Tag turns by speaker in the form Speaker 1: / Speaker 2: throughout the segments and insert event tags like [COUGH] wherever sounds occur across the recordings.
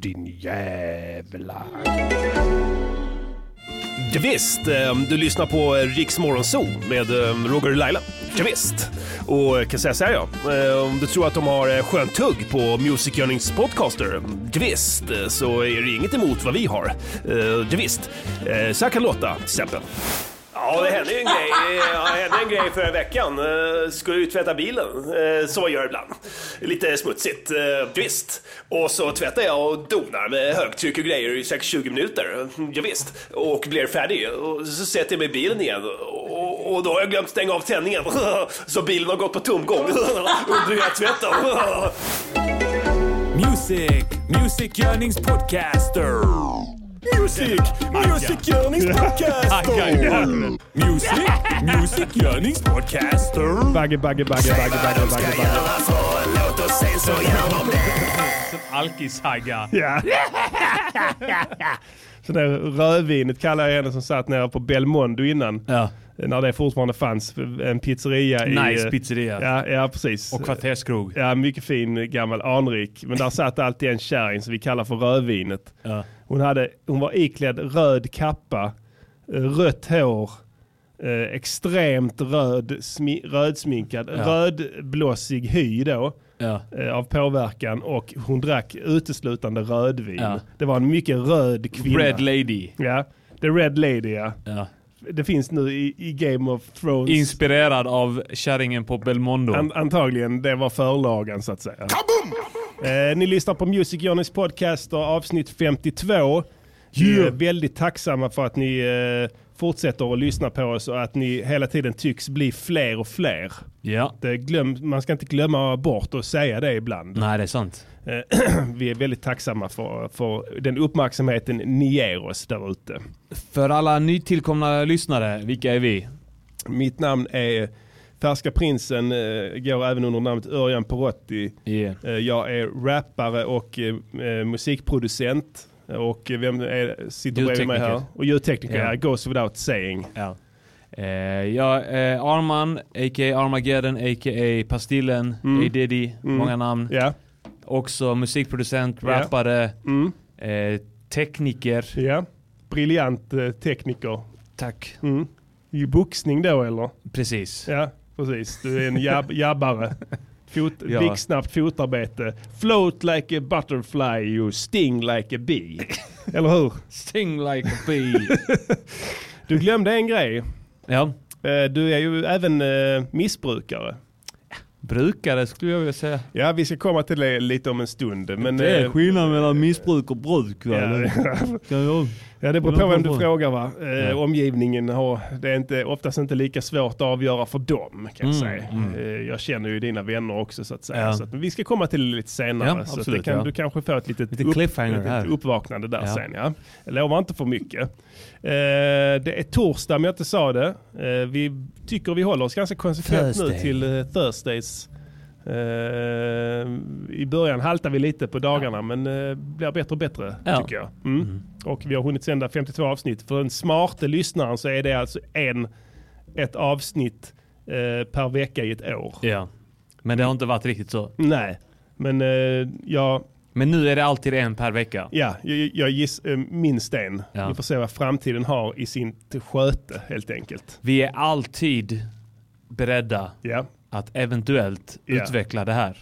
Speaker 1: din jävla... Javisst, eh, du lyssnar på eh, Riks Morgonzoo med eh, Roger och Laila. Javisst. Och jag kan säga så här ja, om du tror att de har skönt tugg på Music Earnings Podcaster, Javisst, så är det inget emot vad vi har. Javisst, så här kan det låta till exempel. Ja, det hände ju en grej. Ja, det hände en grej förra veckan. Eh, skulle ut tvätta bilen. Eh, Så jag gör ibland. Lite smutsigt, eh, visst. Och så tvättar jag och donar med högtryck och grejer i säkert 20 minuter. Ja, visst. Och blir färdig. Och så sätter jag mig i bilen igen. Och, och då har jag glömt stänga av tändningen. [LAUGHS] Så bilen har gått på tomgång under hela tvätten.
Speaker 2: Music, Music Yearnings Podcaster.
Speaker 1: Music, Music Earnings Podcaster.
Speaker 2: Music, Music Yearnings Podcaster.
Speaker 1: Bagge, bagge, bagge, bagge, bagge, bagge, bagge.
Speaker 2: Som alkishaggar.
Speaker 1: Ja. Så det rödvinet kallar jag henne som satt nere på Belmondo innan.
Speaker 2: Ja.
Speaker 1: När det fortfarande fanns en pizzeria. i,
Speaker 2: Nice
Speaker 1: eh,
Speaker 2: pizzeria.
Speaker 1: Ja, ja, precis.
Speaker 2: Och kvarterskrog.
Speaker 1: Ja, mycket fin gammal anrik. Men där satt alltid en kärring som vi kallar för rödvinet.
Speaker 2: Ja.
Speaker 1: Hon, hade, hon var iklädd röd kappa, eh, rött hår, eh, extremt röd, smi, rödsminkad,
Speaker 2: Ja.
Speaker 1: rödblossig hy då.
Speaker 2: Ja.
Speaker 1: eh, av påverkan och hon drack uteslutande rödvin.
Speaker 2: Ja.
Speaker 1: Det var en mycket röd kvinna.
Speaker 2: Red Lady.
Speaker 1: Ja, The Red Lady ja.
Speaker 2: Ja.
Speaker 1: Det finns nu i, i Game of Thrones.
Speaker 2: Inspirerad av kärringen på Belmondo.
Speaker 1: An, antagligen, det var förlagan så att säga. Eh, ni lyssnar på Music Journeys podcast och avsnitt 52. Vi är
Speaker 2: Yeah.
Speaker 1: väldigt tacksamma för att ni eh, fortsätter att lyssna på oss och att ni hela tiden tycks bli fler och fler.
Speaker 2: Ja.
Speaker 1: Det glöm, man ska inte glömma bort att säga det ibland.
Speaker 2: Nej, det är sant.
Speaker 1: Eh, [CLEARS THROAT] Vi är väldigt tacksamma för, för den uppmärksamheten ni ger oss där ute.
Speaker 2: För alla nytillkomna lyssnare, vilka är vi?
Speaker 1: Mitt namn är Färska Prinsen, eh, går även under namnet Örjan Perotti.
Speaker 2: Yeah.
Speaker 1: Eh, Jag är rappare och musikproducent. Och vem är, sitter bredvid mig här? Och ljudtekniker,
Speaker 2: Ja.
Speaker 1: ja. goes without saying.
Speaker 2: Ja. Eh, jag är Arman, a.k.a. Armageddon, a.k.a. Pastillen,
Speaker 1: Mm.
Speaker 2: A. Diddy, många namn.
Speaker 1: Ja,
Speaker 2: Också musikproducent,
Speaker 1: Ja.
Speaker 2: rappare,
Speaker 1: mm.
Speaker 2: eh, tekniker.
Speaker 1: ja. briljant eh, tekniker.
Speaker 2: Tack.
Speaker 1: Mm. I boxning då eller?
Speaker 2: Precis.
Speaker 1: Ja, precis. Du är en jab jabbare. [LAUGHS] Fot,
Speaker 2: Ja.
Speaker 1: Blixtsnabbt fotarbete. Float like a butterfly, you sting like a bee. [LAUGHS] Eller hur?
Speaker 2: Sting like a bee. [LAUGHS]
Speaker 1: Du glömde en grej.
Speaker 2: ja.
Speaker 1: Eh, Du är ju även eh, missbrukare.
Speaker 2: Brukare skulle jag vilja säga.
Speaker 1: Ja, vi ska komma till det lite om en stund. Men,
Speaker 2: det är
Speaker 1: eh,
Speaker 2: skillnad mellan missbruk och bruk?
Speaker 1: Ja, [LAUGHS] ja, det beror på vem du frågar va. Eh. Omgivningen har, det är inte, oftast inte lika svårt att avgöra för dem kan jag
Speaker 2: Mm,
Speaker 1: säga.
Speaker 2: mm.
Speaker 1: Eh, Jag känner ju dina vänner också så att säga.
Speaker 2: Ja.
Speaker 1: Så att, men vi ska komma till det lite senare.
Speaker 2: Ja,
Speaker 1: så
Speaker 2: absolut,
Speaker 1: kan,
Speaker 2: ja.
Speaker 1: du kanske får ett litet,
Speaker 2: Lite cliffhanger
Speaker 1: ett uppvaknande där sen. Ja. Jag lovar inte för mycket. Eh, det är torsdag om jag inte sa det. Eh, vi tycker vi håller oss ganska konsekvent nu
Speaker 2: Thursday.
Speaker 1: till uh, Thursdays. Eh, I början haltar vi lite på dagarna men uh, blir bättre och bättre
Speaker 2: Ja.
Speaker 1: tycker jag. Mm. Och vi har hunnit sända 52 avsnitt. För den smarte lyssnaren så är det alltså en, ett avsnitt eh, per vecka i ett år.
Speaker 2: Ja. Men det har inte varit riktigt så.
Speaker 1: Nej, men jag,
Speaker 2: Men nu är det alltid en per vecka.
Speaker 1: ja, jag, jag giss minst en.
Speaker 2: Ja.
Speaker 1: Vi får se vad framtiden har i sin sköte helt enkelt.
Speaker 2: Vi är alltid beredda
Speaker 1: Ja.
Speaker 2: Att eventuellt
Speaker 1: Ja.
Speaker 2: utveckla det här.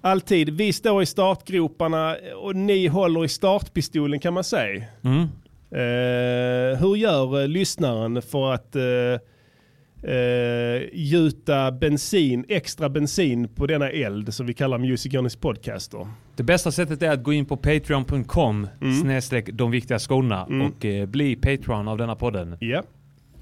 Speaker 1: Alltid. Vi står i startgroparna och ni håller i startpistolen kan man säga.
Speaker 2: Mm.
Speaker 1: Eh, hur gör eh, lyssnaren för att eh, eh, gjuta bensin, extra bensin på denna eld som vi kallar Music Journeys Podcaster?
Speaker 2: Det bästa sättet är att gå in på patreon.com
Speaker 1: Mm.
Speaker 2: snedstreck de viktiga skorna och eh, bli patron av denna podden.
Speaker 1: Ja.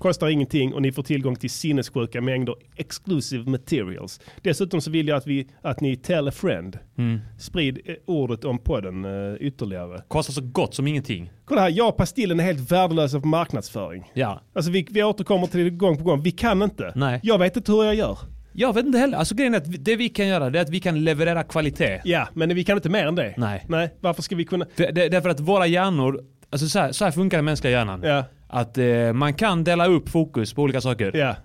Speaker 1: Kostar ingenting och ni får tillgång till sinnessjuka mängder exclusive materials. Dessutom så vill jag att, vi, att ni tell a friend.
Speaker 2: Mm.
Speaker 1: Sprid eh, ordet om podden eh, ytterligare.
Speaker 2: Kostar så gott som ingenting.
Speaker 1: Kolla här, jag och Pastillen är helt värdelösa på marknadsföring.
Speaker 2: Ja.
Speaker 1: Alltså vi, vi återkommer till det gång på gång. Vi kan inte.
Speaker 2: Nej.
Speaker 1: Jag vet inte hur jag gör.
Speaker 2: Jag vet inte heller. Alltså grejen är att det vi kan göra det är att vi kan leverera kvalitet.
Speaker 1: Ja, men vi kan inte mer än det.
Speaker 2: Nej.
Speaker 1: Nej, varför ska vi kunna...
Speaker 2: För, det, därför att våra hjärnor, alltså så här, så här funkar den mänskliga hjärnan.
Speaker 1: Ja,
Speaker 2: Att eh, man kan dela upp fokus på olika saker.
Speaker 1: ja,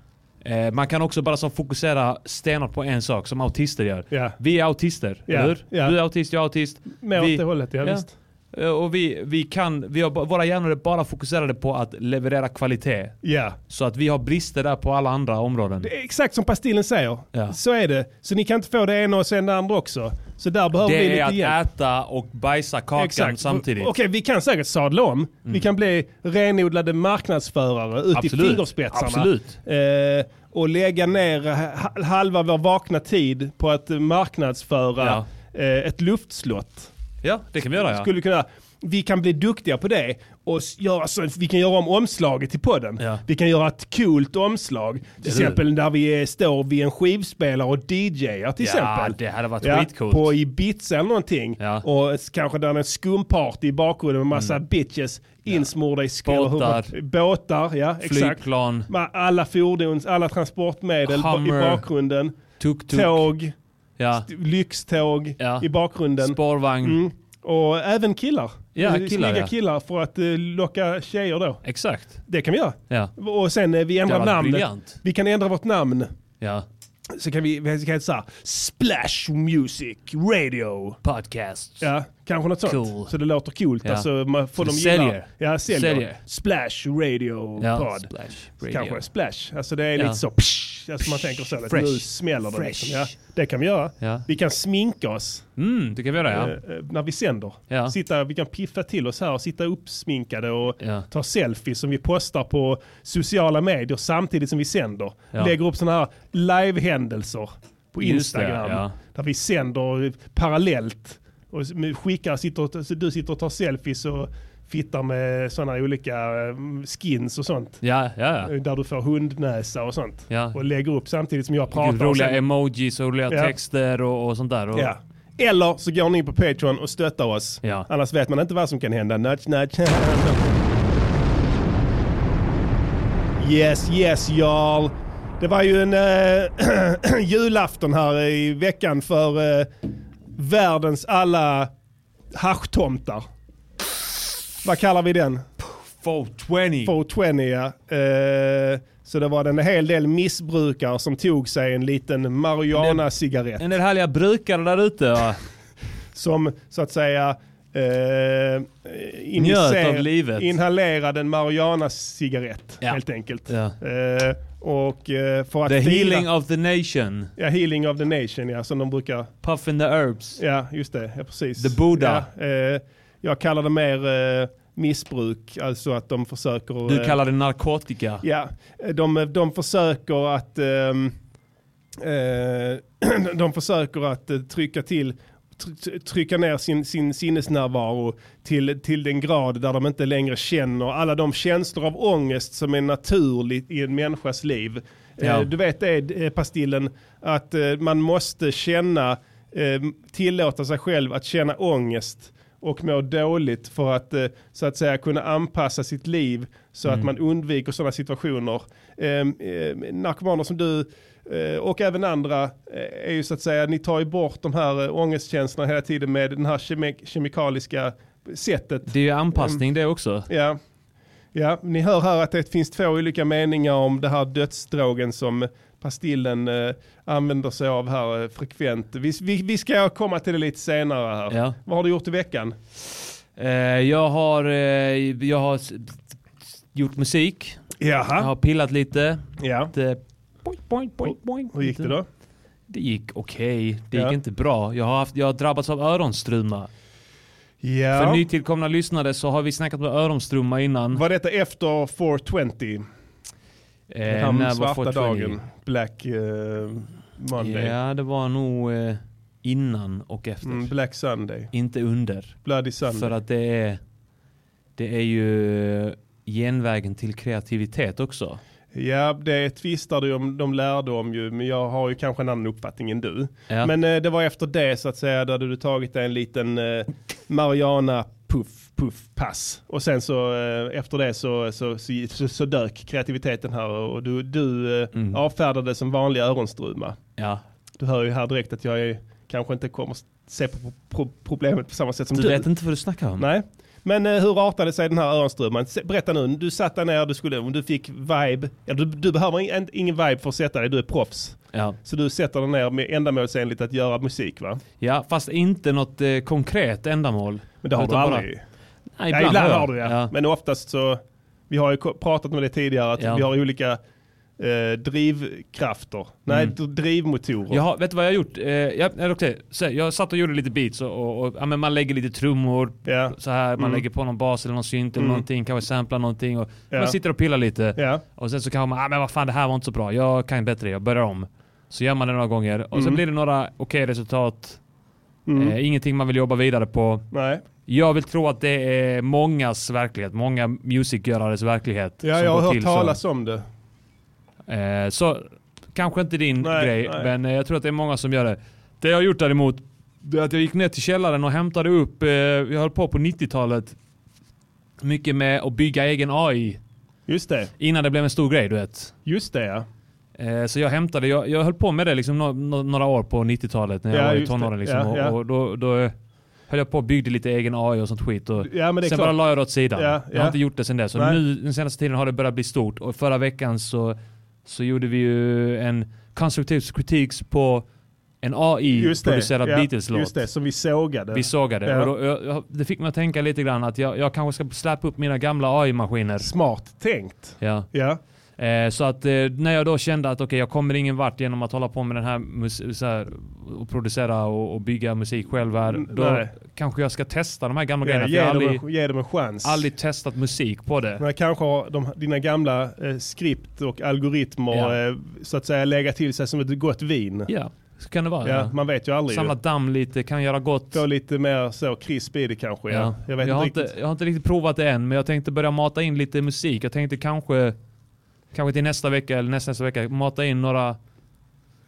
Speaker 2: Eh, man kan också bara så fokusera stenhårt på en sak som autister gör.
Speaker 1: ja.
Speaker 2: Vi är autister,
Speaker 1: Ja,
Speaker 2: eller hur? Du är autist, jag är autist.
Speaker 1: Mer
Speaker 2: Vi-
Speaker 1: åt det hållet, ja. visst.
Speaker 2: Eh, Och vi, vi kan, vi har, våra hjärnor är bara fokuserade på att leverera kvalitet.
Speaker 1: Ja.
Speaker 2: Så att vi har brister där på alla andra områden.
Speaker 1: Det exakt som Pastillen säger.
Speaker 2: Ja.
Speaker 1: Så är det. Så ni kan inte få det ena och sen det andra också. Så där behöver vi
Speaker 2: Det
Speaker 1: lite
Speaker 2: är att
Speaker 1: hjälp.
Speaker 2: äta och bajsa kakan samtidigt.
Speaker 1: Okej, vi kan säkert sadla om. Vi kan bli renodlade marknadsförare ut i
Speaker 2: Absolut.
Speaker 1: fingerspetsarna.
Speaker 2: Absolut.
Speaker 1: Eh, och lägga ner ha- halva vår vakna tid på att marknadsföra
Speaker 2: Ja.
Speaker 1: eh, ett luftslott.
Speaker 2: Ja, det kan vi göra ja.
Speaker 1: Skulle kunna, vi kan bli duktiga på det och göra så, vi kan göra om omslaget till podden.
Speaker 2: Ja.
Speaker 1: Vi kan göra ett coolt omslag. Till exempel där vi står vid en skivspelare och DJar till
Speaker 2: Ja,
Speaker 1: exempel.
Speaker 2: det hade varit
Speaker 1: Ja,
Speaker 2: skitcoolt.
Speaker 1: På Ibiza eller någonting.
Speaker 2: Ja.
Speaker 1: Och kanske där är en skumparty i bakgrunden med massa bitches insmorda i skor.
Speaker 2: Mm. Båtar.
Speaker 1: Båtar, ja exakt.
Speaker 2: Flygplan,
Speaker 1: Med alla fordons, alla transportmedel ba- i
Speaker 2: Hummer.
Speaker 1: bakgrunden.
Speaker 2: tuk-tuk,
Speaker 1: Tåg,
Speaker 2: ja.
Speaker 1: lyxtåg
Speaker 2: Ja.
Speaker 1: i bakgrunden.
Speaker 2: spårvagn.
Speaker 1: Mm. Och även killar.
Speaker 2: Ja,
Speaker 1: Eh,
Speaker 2: killar,
Speaker 1: Snygga
Speaker 2: ja.
Speaker 1: killar för att eh, locka tjejer då.
Speaker 2: Exakt.
Speaker 1: Det kan vi göra.
Speaker 2: Ja.
Speaker 1: Och sen eh, vi ändrar namnet.
Speaker 2: briljant.
Speaker 1: Vi kan ändra vårt namn.
Speaker 2: Ja.
Speaker 1: Så kan vi, vi kan heta såhär, Splash Music Radio.
Speaker 2: Podcast.
Speaker 1: Ja, kanske något sånt.
Speaker 2: Cool.
Speaker 1: Så det låter coolt.
Speaker 2: Ja.
Speaker 1: Alltså, man får
Speaker 2: det
Speaker 1: dem
Speaker 2: säljer.
Speaker 1: gilla. Ja, säljer.
Speaker 2: Säljer.
Speaker 1: Splash Radio
Speaker 2: Ja,
Speaker 1: Pod.
Speaker 2: Splash Radio.
Speaker 1: Kanske Splash. Alltså det är
Speaker 2: Ja.
Speaker 1: lite så, psh, alltså man tänker så.
Speaker 2: Fresh.
Speaker 1: nu smäller det liksom. Ja, det kan vi göra.
Speaker 2: Ja.
Speaker 1: Vi kan sminka oss
Speaker 2: Mm, det kan vi göra ja.
Speaker 1: eh, eh, när vi sänder.
Speaker 2: Ja.
Speaker 1: Sitta, vi kan piffa till oss här och sitta uppsminkade och
Speaker 2: Ja.
Speaker 1: ta selfies som vi postar på sociala medier samtidigt som vi sänder. Lägger upp sådana här live-händelser på
Speaker 2: det,
Speaker 1: Instagram.
Speaker 2: ja.
Speaker 1: Där vi sänder parallellt. Och skickar, sitter, du sitter och tar selfies och fittar med sådana olika eh, skins och sånt.
Speaker 2: Ja, ja, ja.
Speaker 1: Där du får hundnäsa och sånt.
Speaker 2: Ja.
Speaker 1: Och lägger upp samtidigt som jag pratar.
Speaker 2: Roliga
Speaker 1: sen-
Speaker 2: emojis och roliga
Speaker 1: Ja.
Speaker 2: texter och, och sånt där. Och,
Speaker 1: Ja. Eller så går ni in på Patreon och stöttar oss.
Speaker 2: Ja.
Speaker 1: Annars vet man inte vad som kan hända. Nudge, nudge. yes, yes y'all. Det var ju en äh, [CLEARS THROAT] julafton här i veckan för äh, världens alla haschtomtar. Vad kallar vi den?
Speaker 2: 420.
Speaker 1: 420 ja. Eh, så det var en hel del missbrukare som tog sig en liten marijuana-cigarett.
Speaker 2: En del härliga brukare där ute va? [LAUGHS]
Speaker 1: som så att säga eh,
Speaker 2: Njöt av livet.
Speaker 1: inhalerade en marijuana-cigarett
Speaker 2: Ja.
Speaker 1: helt enkelt.
Speaker 2: Ja.
Speaker 1: Eh, och eh, för att
Speaker 2: The
Speaker 1: fira-
Speaker 2: healing of the nation.
Speaker 1: Ja, healing of the nation ja, som de brukar.
Speaker 2: Puff in the herbs.
Speaker 1: Ja, just det. Ja, precis.
Speaker 2: The Buddha.
Speaker 1: Ja, eh, jag kallar det mer eh, missbruk, alltså att de försöker...
Speaker 2: Du
Speaker 1: eh,
Speaker 2: kallar det narkotika.
Speaker 1: Ja, de, de försöker att ehm, eh, [CLEARS THROAT] de försöker att eh, trycka till try- trycka ner sin, sin sinnesnärvaro till, till den grad där de inte längre känner alla de känslor av ångest som är naturligt i en människas liv.
Speaker 2: Ja.
Speaker 1: Eh, du vet det, eh, Pastillen, att eh, man måste känna, eh, tillåta sig själv att känna ångest och må dåligt för att eh, så att säga kunna anpassa sitt liv så att man undviker sådana situationer. Eh, eh, narkomaner som du eh, och även andra eh, är ju så att säga, ni tar ju bort de här ångestkänslorna hela tiden med den här kemi- kemikaliska sättet.
Speaker 2: Det är ju anpassning det också.
Speaker 1: Ja. ja, ni hör här att det finns två olika meningar om det här dödsdrogen som Pastillen eh, använder sig av här eh, frekvent. Vi, vi, vi ska komma till det lite senare här.
Speaker 2: Ja.
Speaker 1: Vad har du gjort i veckan?
Speaker 2: Eh, jag har, eh, jag har gjort musik. Jag
Speaker 1: Jaha.
Speaker 2: har pillat lite.
Speaker 1: Ja.
Speaker 2: Det, boink, boink, boink, boink.
Speaker 1: Hur gick det då?
Speaker 2: Det gick okej. Det
Speaker 1: Ja.
Speaker 2: gick inte bra. Jag har, haft, jag har drabbats av öronstruma. För
Speaker 1: Ja.
Speaker 2: nytillkomna lyssnare så har vi snackat med öronstruma innan.
Speaker 1: Var detta efter 420?
Speaker 2: Eh,
Speaker 1: Den
Speaker 2: när var
Speaker 1: svarta
Speaker 2: 420?
Speaker 1: dagen. Black eh, Monday.
Speaker 2: Ja, det var nog eh, innan och efter.
Speaker 1: Mm, Black Sunday.
Speaker 2: Inte under.
Speaker 1: Bloody Sunday.
Speaker 2: För att det är, det är ju genvägen till kreativitet också.
Speaker 1: Ja, det tvistar de om, de lärde om ju, men jag har ju kanske en annan uppfattning än du.
Speaker 2: Ja.
Speaker 1: Men eh, det var efter det så att säga, där du tagit dig en liten eh, Mariana puff, pass. Och sen så eh, efter det så, så, så, så, dök kreativiteten här och du, du eh,
Speaker 2: Mm.
Speaker 1: avfärdade som vanlig öronstruma.
Speaker 2: ja.
Speaker 1: Du hör ju här direkt att jag är, kanske inte kommer se på pro- problemet på samma sätt som
Speaker 2: Du
Speaker 1: du.
Speaker 2: vet inte vad du snackar om?
Speaker 1: Nej, Men eh, hur artade sig den här Örnströmman? Se- Berätta nu, du satt där ner, du skulle, du fick vibe. Ja, du, du behöver ing- ingen vibe för att sätta dig, du är proffs.
Speaker 2: Ja.
Speaker 1: Så du sätter dig ner med ändamålsenligt att göra musik va?
Speaker 2: ja, fast inte något eh, konkret ändamål.
Speaker 1: Men det har du
Speaker 2: Utan bara-
Speaker 1: aldrig.
Speaker 2: Nej,
Speaker 1: ja, ibland
Speaker 2: jag.
Speaker 1: har du ja.
Speaker 2: ja.
Speaker 1: Men oftast så, vi har ju pratat om det tidigare, att
Speaker 2: Ja.
Speaker 1: vi har olika eh, drivkrafter. Nej,
Speaker 2: Mm.
Speaker 1: drivmotorer.
Speaker 2: Jag har, vet du vad jag har gjort? Eh, ja, nej, okej. Så, jag satt och gjorde lite beats och, och, och ja, men man lägger lite trummor,
Speaker 1: Ja.
Speaker 2: så här, man
Speaker 1: Mm.
Speaker 2: lägger på någon bas eller någon synt eller
Speaker 1: Mm.
Speaker 2: någonting, kanske samplar någonting och
Speaker 1: Ja.
Speaker 2: man sitter och pillar lite.
Speaker 1: Ja.
Speaker 2: Och sen så kanske man, ah, men vad fan det här var inte så bra, jag kan bättre, jag börjar om. Så gör man det några gånger och sen
Speaker 1: Mm.
Speaker 2: blir det några okej resultat,
Speaker 1: Mm.
Speaker 2: eh, ingenting man vill jobba vidare på.
Speaker 1: Nej.
Speaker 2: Jag vill tro att det är mångas verklighet, många musikgörares verklighet.
Speaker 1: Ja,
Speaker 2: som
Speaker 1: jag har hört
Speaker 2: till
Speaker 1: talas
Speaker 2: så.
Speaker 1: om det.
Speaker 2: Eh, så kanske inte din
Speaker 1: Nej,
Speaker 2: grej,
Speaker 1: nej.
Speaker 2: men eh, jag tror att det är många som gör det. Det jag har gjort däremot, det är att jag gick ner till källaren och hämtade upp, eh, jag höll på på 90-talet, mycket med att bygga egen AI.
Speaker 1: Just det.
Speaker 2: Innan det blev en stor grej, du vet.
Speaker 1: Just det ja.
Speaker 2: Eh, Så jag hämtade, jag, jag höll på med det liksom nå- nå- några år på 90-talet när jag
Speaker 1: Ja,
Speaker 2: var i tonåren. Liksom,
Speaker 1: Ja, ja.
Speaker 2: Och, och då, då höll jag på och byggde lite egen AI och sånt skit. Och
Speaker 1: Ja
Speaker 2: sen
Speaker 1: klart.
Speaker 2: bara la jag det åt sidan.
Speaker 1: Ja,
Speaker 2: Jag
Speaker 1: ja.
Speaker 2: har inte gjort det sen dess. Så
Speaker 1: Nej.
Speaker 2: nu den senaste tiden har det börjat bli stort. Och förra veckan så, så gjorde vi ju en konstruktiv kritik på en. AI-producerad
Speaker 1: ja,
Speaker 2: Beatles-låt.
Speaker 1: Just det, som vi sågade.
Speaker 2: Vi sågade.
Speaker 1: Ja.
Speaker 2: Då, jag, det fick mig att tänka lite grann att jag, jag kanske ska släppa upp mina gamla AI-maskiner.
Speaker 1: Smart tänkt.
Speaker 2: Ja.
Speaker 1: Ja.
Speaker 2: Eh, så att eh, när jag då kände att okej, jag kommer ingen vart genom att hålla på med den här, mus- här och producera och, och bygga musik själv här,
Speaker 1: Mm,
Speaker 2: då
Speaker 1: nej.
Speaker 2: kanske jag ska testa de här gamla
Speaker 1: Ja,
Speaker 2: grejerna. För
Speaker 1: ge,
Speaker 2: jag har
Speaker 1: dem
Speaker 2: aldrig,
Speaker 1: en, ge dem en chans.
Speaker 2: aldrig testat musik på det.
Speaker 1: Men kanske har de, dina gamla eh, skript och algoritmer
Speaker 2: Ja.
Speaker 1: eh, så att säga lägga till sig som ett gott vin.
Speaker 2: Ja, så kan det vara.
Speaker 1: Ja, man vet ju aldrig.
Speaker 2: Samla
Speaker 1: ju.
Speaker 2: damm lite, kan göra gott.
Speaker 1: Få lite mer så krisp i det kanske. Ja.
Speaker 2: Ja.
Speaker 1: Jag vet
Speaker 2: jag, har
Speaker 1: inte
Speaker 2: inte,
Speaker 1: riktigt.
Speaker 2: jag har inte riktigt provat det än, men jag tänkte börja mata in lite musik. Jag tänkte kanske, kanske till nästa vecka eller nästa, nästa vecka mata in några,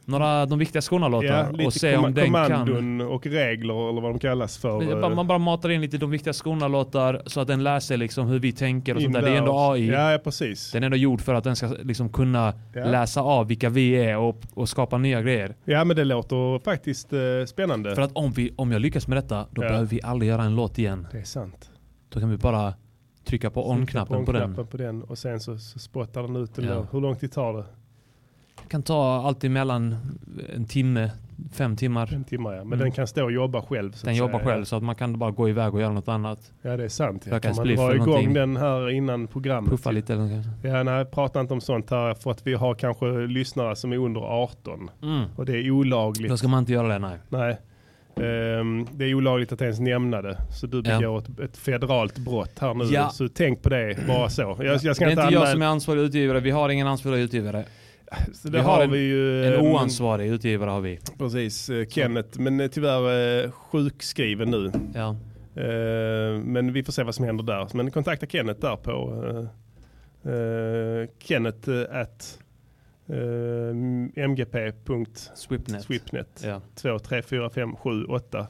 Speaker 2: några de viktiga skorna-låtar
Speaker 1: Ja,
Speaker 2: och se om den kan...
Speaker 1: kommandon och regler eller vad de kallas för.
Speaker 2: Bara- Man bara matar in lite de viktiga skorna-låtar så att den lär sig liksom hur vi tänker och sånt där. Det är ändå. AI.
Speaker 1: Ja, ja precis.
Speaker 2: Den är ändå gjord för att den ska liksom kunna
Speaker 1: Ja.
Speaker 2: läsa av vilka vi är och, och skapa nya grejer.
Speaker 1: Ja men det låter faktiskt eh, spännande.
Speaker 2: För att om, vi, om jag lyckas med detta, då
Speaker 1: Ja.
Speaker 2: behöver vi aldrig göra en låt igen.
Speaker 1: Det är sant.
Speaker 2: Då kan vi bara trycka på on-knappen på den.
Speaker 1: On-knappen på den och sen så, så spottar den ut den.
Speaker 2: Ja.
Speaker 1: Hur lång tid tar det?
Speaker 2: Det kan ta alltid mellan en timme, fem timmar.
Speaker 1: Fem timmar ja. Men
Speaker 2: Mm.
Speaker 1: den kan stå och jobba själv. Så
Speaker 2: Den
Speaker 1: att
Speaker 2: jobbar själv så att man kan bara gå iväg och göra något annat.
Speaker 1: Ja det är sant. Ja. Kan man dra igång
Speaker 2: någonting.
Speaker 1: den här innan programmet.
Speaker 2: Puffa lite eller något.
Speaker 1: Ja, nej, prata inte om sånt här för att vi har kanske lyssnare som är under 18.
Speaker 2: Mm.
Speaker 1: Och det är olagligt.
Speaker 2: Då ska man inte göra det, nej.
Speaker 1: Nej. Ehm, det är olagligt att ens nämna det. Så du
Speaker 2: Ja.
Speaker 1: begår ett, ett federalt brott här nu.
Speaker 2: Ja.
Speaker 1: Så tänk på det, bara så. Jag, jag ska
Speaker 2: det är
Speaker 1: inte
Speaker 2: inte jag som är ansvarig utgivare. Vi har ingen ansvarig utgivare.
Speaker 1: så
Speaker 2: vi har
Speaker 1: har
Speaker 2: en-
Speaker 1: vi ju.
Speaker 2: En
Speaker 1: ehm,
Speaker 2: oansvarig utgivare har vi.
Speaker 1: Precis, eh, Kenneth. Men eh, tyvärr eh, sjukskriven nu.
Speaker 2: Ja.
Speaker 1: Eh, men vi får se vad som händer där. Men kontakta Kenneth där på uh, uh, Kenneth at uh, mgp.swipnet.
Speaker 2: Swipnet. Ja.
Speaker 1: 2, 3, 4, 5, 7, 8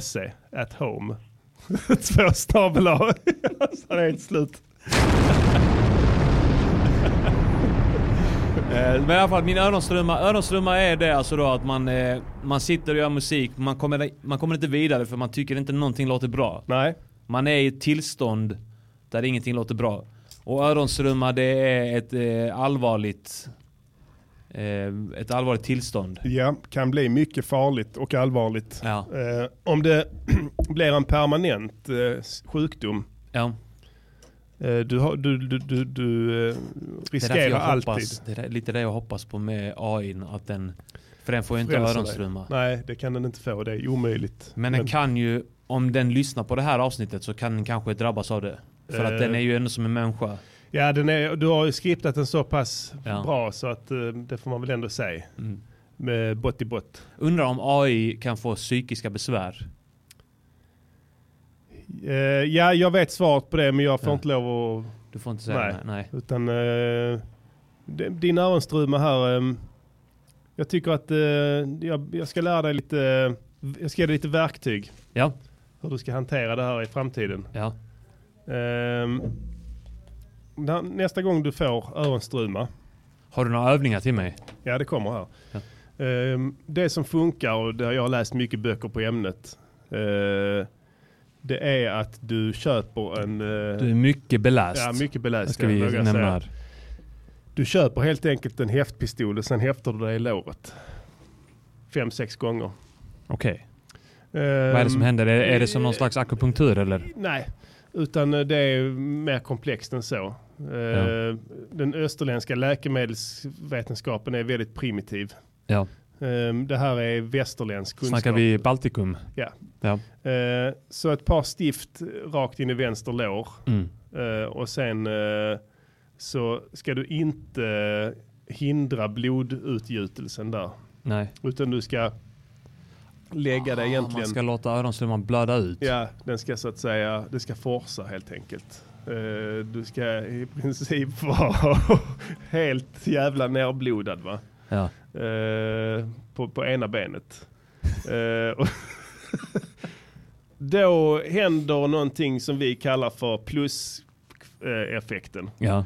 Speaker 1: .se at home. [LAUGHS] Två snabel [LAUGHS] det är helt slut. [LAUGHS]
Speaker 2: Eh, Men i alla fall, min öronströmmar, öronströmmar är det alltså då att man, eh, man sitter och gör musik, man kommer, man kommer inte vidare för man tycker inte någonting låter bra.
Speaker 1: Nej,
Speaker 2: Man är i ett tillstånd där ingenting låter bra. Och öronströmmar det är ett eh, allvarligt eh, ett allvarligt tillstånd.
Speaker 1: ja, kan bli mycket farligt och allvarligt.
Speaker 2: Ja.
Speaker 1: Eh, om det [CLEARS THROAT] blir en permanent eh, sjukdom
Speaker 2: ja.
Speaker 1: Eh, Du, har, du, du, du, du eh, riskerar
Speaker 2: jag
Speaker 1: alltid.
Speaker 2: hoppas, det är lite det jag hoppas på med AI, att den, för den får ju inte öronströmmar.
Speaker 1: Nej, det kan den inte få. Det är omöjligt.
Speaker 2: Men den kan ju, om den lyssnar på det här avsnittet så kan den kanske drabbas av det. För
Speaker 1: Eh.
Speaker 2: att den är ju ändå som en människa.
Speaker 1: Ja, den är, du har ju skriptat den så pass
Speaker 2: Ja.
Speaker 1: bra så att eh, det får man väl ändå säga.
Speaker 2: Mm.
Speaker 1: Med bott i bott.
Speaker 2: Undrar om AI kan få psykiska besvär.
Speaker 1: Eh, ja, jag vet svaret på det men jag får
Speaker 2: Ja.
Speaker 1: inte lov att...
Speaker 2: Du får inte säga
Speaker 1: Nej.
Speaker 2: Nej.
Speaker 1: Utan eh, d- din öronstruma här. eh, jag tycker att eh, jag, jag ska lära dig lite... Jag ska ge dig lite verktyg.
Speaker 2: Ja.
Speaker 1: Hur du ska hantera det här i framtiden.
Speaker 2: Ja.
Speaker 1: Ehm, när- nästa gång du får öronstruma,
Speaker 2: Har du några övningar till mig?
Speaker 1: ja det kommer här. Ehm, det som funkar och det har jag läst mycket böcker på ämnet. eh, Det är att du köper en... eh,
Speaker 2: Du är mycket beläst.
Speaker 1: ja, mycket
Speaker 2: Det
Speaker 1: beläst.
Speaker 2: ska vi nämna här.
Speaker 1: Du köper helt enkelt en häftpistol och sen häftar du dig i låret. Fem, sex gånger.
Speaker 2: Okej. Vad är det som händer? Är, är det som någon slags akupunktur eller?
Speaker 1: Nej, utan eh, det är mer komplext än så. Eh, Den österländska läkemedelsvetenskapen är väldigt primitiv.
Speaker 2: Ja.
Speaker 1: Eh, Det här är västerländsk kunskap.
Speaker 2: Snackar vi Baltikum?
Speaker 1: Ja.
Speaker 2: Ja.
Speaker 1: Eh, Så ett par stift rakt in i vänster lår.
Speaker 2: Mm.
Speaker 1: Och sen så ska du inte hindra blodutgjutelsen där.
Speaker 2: Nej.
Speaker 1: Utan du ska lägga det egentligen.
Speaker 2: Man ska låta öronslemman blöda ut.
Speaker 1: Ja, den ska så att säga, det ska forsa helt enkelt. Eh, Du ska i princip [LAUGHS] vara helt jävla nerblodad va?
Speaker 2: Ja.
Speaker 1: Eh, På, på ena benet. Eh, [LAUGHS] Då händer någonting som vi kallar för plus-effekten.
Speaker 2: Ja.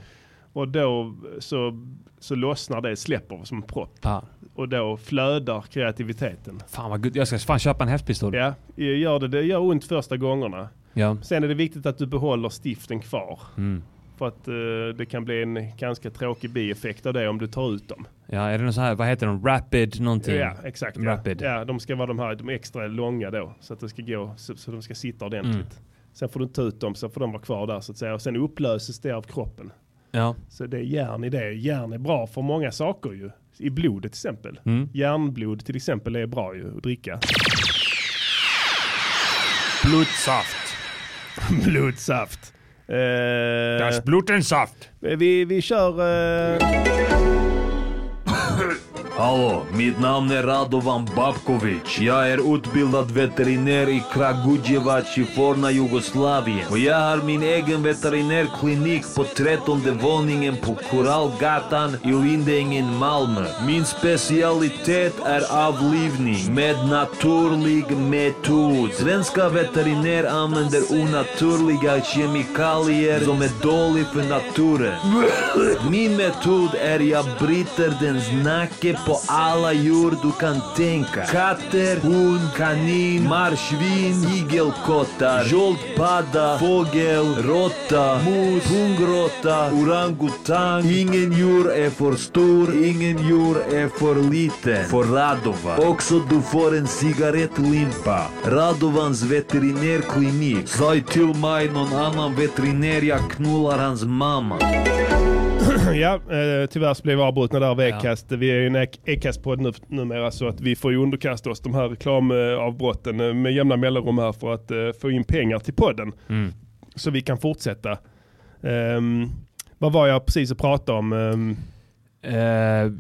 Speaker 1: Och då så, så lossnar det, släpper som en propp.
Speaker 2: ja.
Speaker 1: Och då flödar kreativiteten.
Speaker 2: Fan vad gud. Jag ska fan köpa en häftpistol.
Speaker 1: Ja, gör det, det gör ont första gångerna.
Speaker 2: Ja.
Speaker 1: Sen är det viktigt att du behåller stiften kvar.
Speaker 2: Mm.
Speaker 1: För att eh, det kan bli en ganska tråkig bieffekt av det om du tar ut dem.
Speaker 2: Ja, är det någon så här, vad heter de? Rapid någonting?
Speaker 1: Ja, exakt. Ja.
Speaker 2: Rapid.
Speaker 1: ja, de ska vara de här de extra långa då. Så att det ska gå, så, så de ska sitta ordentligt.
Speaker 2: Mm.
Speaker 1: Sen får du ta ut dem så får de vara kvar där så att säga. Och sen upplöses det av kroppen.
Speaker 2: Ja.
Speaker 1: Så det är järn i det. Järn är bra för många saker ju. I blodet till exempel.
Speaker 2: Mm.
Speaker 1: Järnblod till exempel är bra ju att dricka.
Speaker 2: Blodsaft. [LAUGHS]
Speaker 1: Blodsaft. Eh,
Speaker 2: Das Blutensaft.
Speaker 1: vi, vi kör... Eh,
Speaker 3: Hallå, mitt namn är Radovan Babkovic. Jag är utbildad veterinär i Kragujevac i forna Jugoslavien. Och jag har min egen veterinärklinik på trettonde våningen på Korallgatan i Lindängen, Malmö. Min specialitet är avlivning med naturlig metod. Svenska veterinärer använder onaturliga kemikalier som är dåliga för naturen. Min metod är jag bryter dens nacke po Alajurdu Kantenka, Kater, Un, Kanin, Maršvin, Igel Kotar, Žolt Pada, Fogel, Rota, Mus, Pungrota, Urangutan, Ingenjur e Forstur, Ingenjur e Forlite, Forradova, Oksoduforen Sigaret Limpa, Radovans Veteriner Klinik, Zajtil Majnon Anam Veterinerja Knula Rans Mama.
Speaker 1: Ja, eh, tyvärr så blev vi avbrutna där av Acast. Vi är ju en Acast-podd nu, numera så att vi får ju underkasta oss de här reklamavbrotten eh, med jämna mellanrum här för att eh, få in pengar till podden.
Speaker 2: Mm.
Speaker 1: Så vi kan fortsätta. Ehm, vad var jag precis att prata om? Ehm,
Speaker 2: Eh,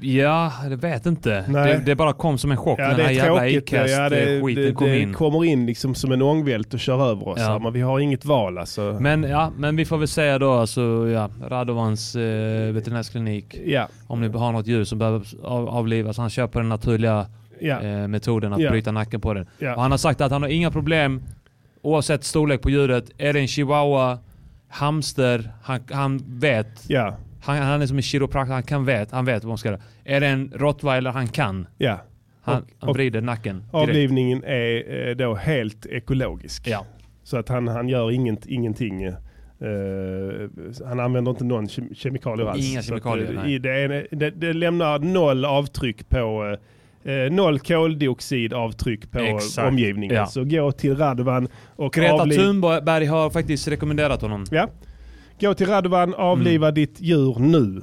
Speaker 2: ja, jag vet inte. Det, det bara kom som en chock
Speaker 1: ja, det
Speaker 2: den här
Speaker 1: är
Speaker 2: jävla
Speaker 1: tråkigt. Ja, det,
Speaker 2: Acast-skiten
Speaker 1: det,
Speaker 2: kom
Speaker 1: det
Speaker 2: in.
Speaker 1: kommer in liksom som en ångvält och kör över oss.
Speaker 2: Ja.
Speaker 1: Men vi har inget val alltså.
Speaker 2: Men ja, men vi får väl säga då alltså, ja, Radovans eh, veterinärsklinik.
Speaker 1: ja,
Speaker 2: Om ni har något djur som behöver av, avlivas. Han köper den naturliga eh, metoden att bryta nacken på den. Och han har sagt att han har inga problem oavsett storlek på djuret. Är det en chihuahua, hamster, han, han vet.
Speaker 1: ja,
Speaker 2: Han, han är som en chiropraktor, han kan vet, han vet vad man ska göra. Är det en rottweiler, han kan.
Speaker 1: ja.
Speaker 2: Han,
Speaker 1: Och-
Speaker 2: han vrider nacken direkt.
Speaker 1: Avlivningen är eh, då helt ekologisk.
Speaker 2: Ja.
Speaker 1: Så att han, han gör inget, ingenting. eh, han använder inte någon kem- kemikalier alls.
Speaker 2: Inga
Speaker 1: att,
Speaker 2: kemikalier,
Speaker 1: eh,
Speaker 2: nej.
Speaker 1: i- det, är, det, det lämnar noll avtryck på eh, noll koldioxidavtryck på
Speaker 2: Exakt.
Speaker 1: omgivningen.
Speaker 2: Ja.
Speaker 1: Så gå till Radovan och
Speaker 2: Greta
Speaker 1: avliv...
Speaker 2: Thunberg har faktiskt rekommenderat honom.
Speaker 1: Ja. Gå till Radovan, avliva
Speaker 2: Mm.
Speaker 1: ditt djur nu.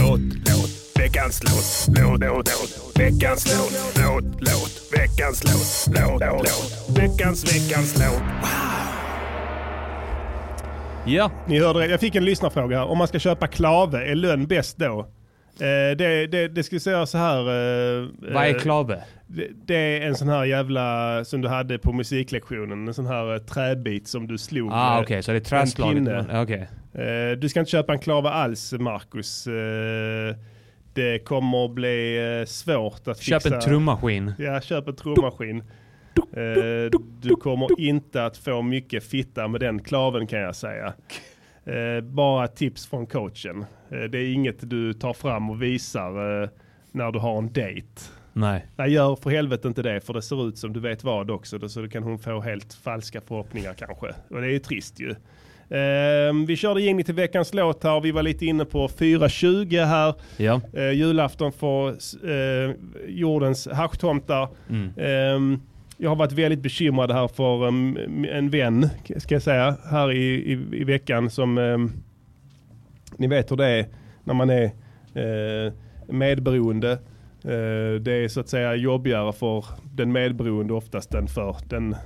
Speaker 1: Låt, låt, veckans låt, låt, låt, låt, veckans låt, låt, låt, veckans låt, låt, låt, veckans, veckans låt.
Speaker 2: Ja,
Speaker 1: Ni hörde det, jag fick en lyssnarfråga här. Om man ska köpa klave, är lönn bäst då? Eh, det, det, det ska säga så här. Eh,
Speaker 2: vad är
Speaker 1: eh,
Speaker 2: klave?
Speaker 1: det, det är en sån här jävla, som du hade på musiklektionen, en sån här eh, träbit som du slog.
Speaker 2: Ah okej, så det är träslaget. Okej.
Speaker 1: Eh, du ska inte köpa en klava alls, Marcus. Eh, det kommer att bli svårt att
Speaker 2: Köp
Speaker 1: fixa.
Speaker 2: en trummaskin.
Speaker 1: Ja, köp en trummaskin. Du kommer inte att få mycket fitta med den klaven kan jag säga. Eh, bara tips från coachen. Eh, det är inget du tar fram och visar eh, när du har en dejt.
Speaker 2: Nej.
Speaker 4: Nej, gör för helvete inte det, för det ser ut som du vet vad också. Så då kan hon få helt falska förhoppningar kanske. Och det är ju trist ju. Ehm, vi körde in till veckans låt här. Vi var lite inne på 4.20 här.
Speaker 2: Ja.
Speaker 4: Eh, julafton för eh, jordens haschtomtar.
Speaker 2: Mm.
Speaker 4: Jag har varit väldigt bekymrad här för um, en vän, ska jag säga, här i, i, i veckan som um, ni vet hur det är när man är uh, medberoende. Uh, det är så att säga jobbigare för den medberoende oftast än för den,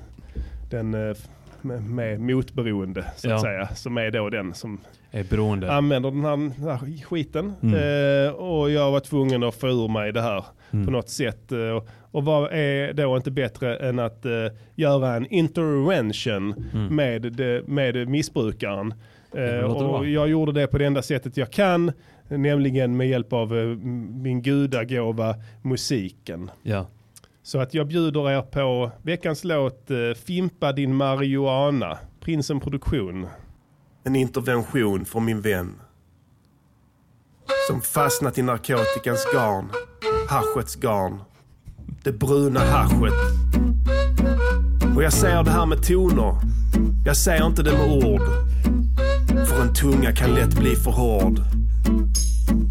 Speaker 4: den uh, med, med motberoende så att
Speaker 2: Ja.
Speaker 4: säga. Som är då den som
Speaker 2: Är beroende.
Speaker 4: använder den här, den här skiten.
Speaker 2: Mm.
Speaker 4: Och jag var tvungen att få ur mig det här
Speaker 2: Mm.
Speaker 4: på något sätt. Eh, och- och vad är då inte bättre än att eh, göra en intervention
Speaker 2: Mm.
Speaker 4: med, det, med missbrukaren. Eh, och jag gjorde det på det enda sättet jag kan, nämligen med hjälp av min gudagåva musiken.
Speaker 2: Ja.
Speaker 4: Så att jag bjuder er på veckans låt Fimpa din marijuana, Prinsen Produktion. En intervention från min vän. Som fastnat i narkotikans garn, haschets garn. Det bruna haschet. Och jag säger det här med toner. Jag säger inte det med ord. För en tunga kan lätt bli för hård.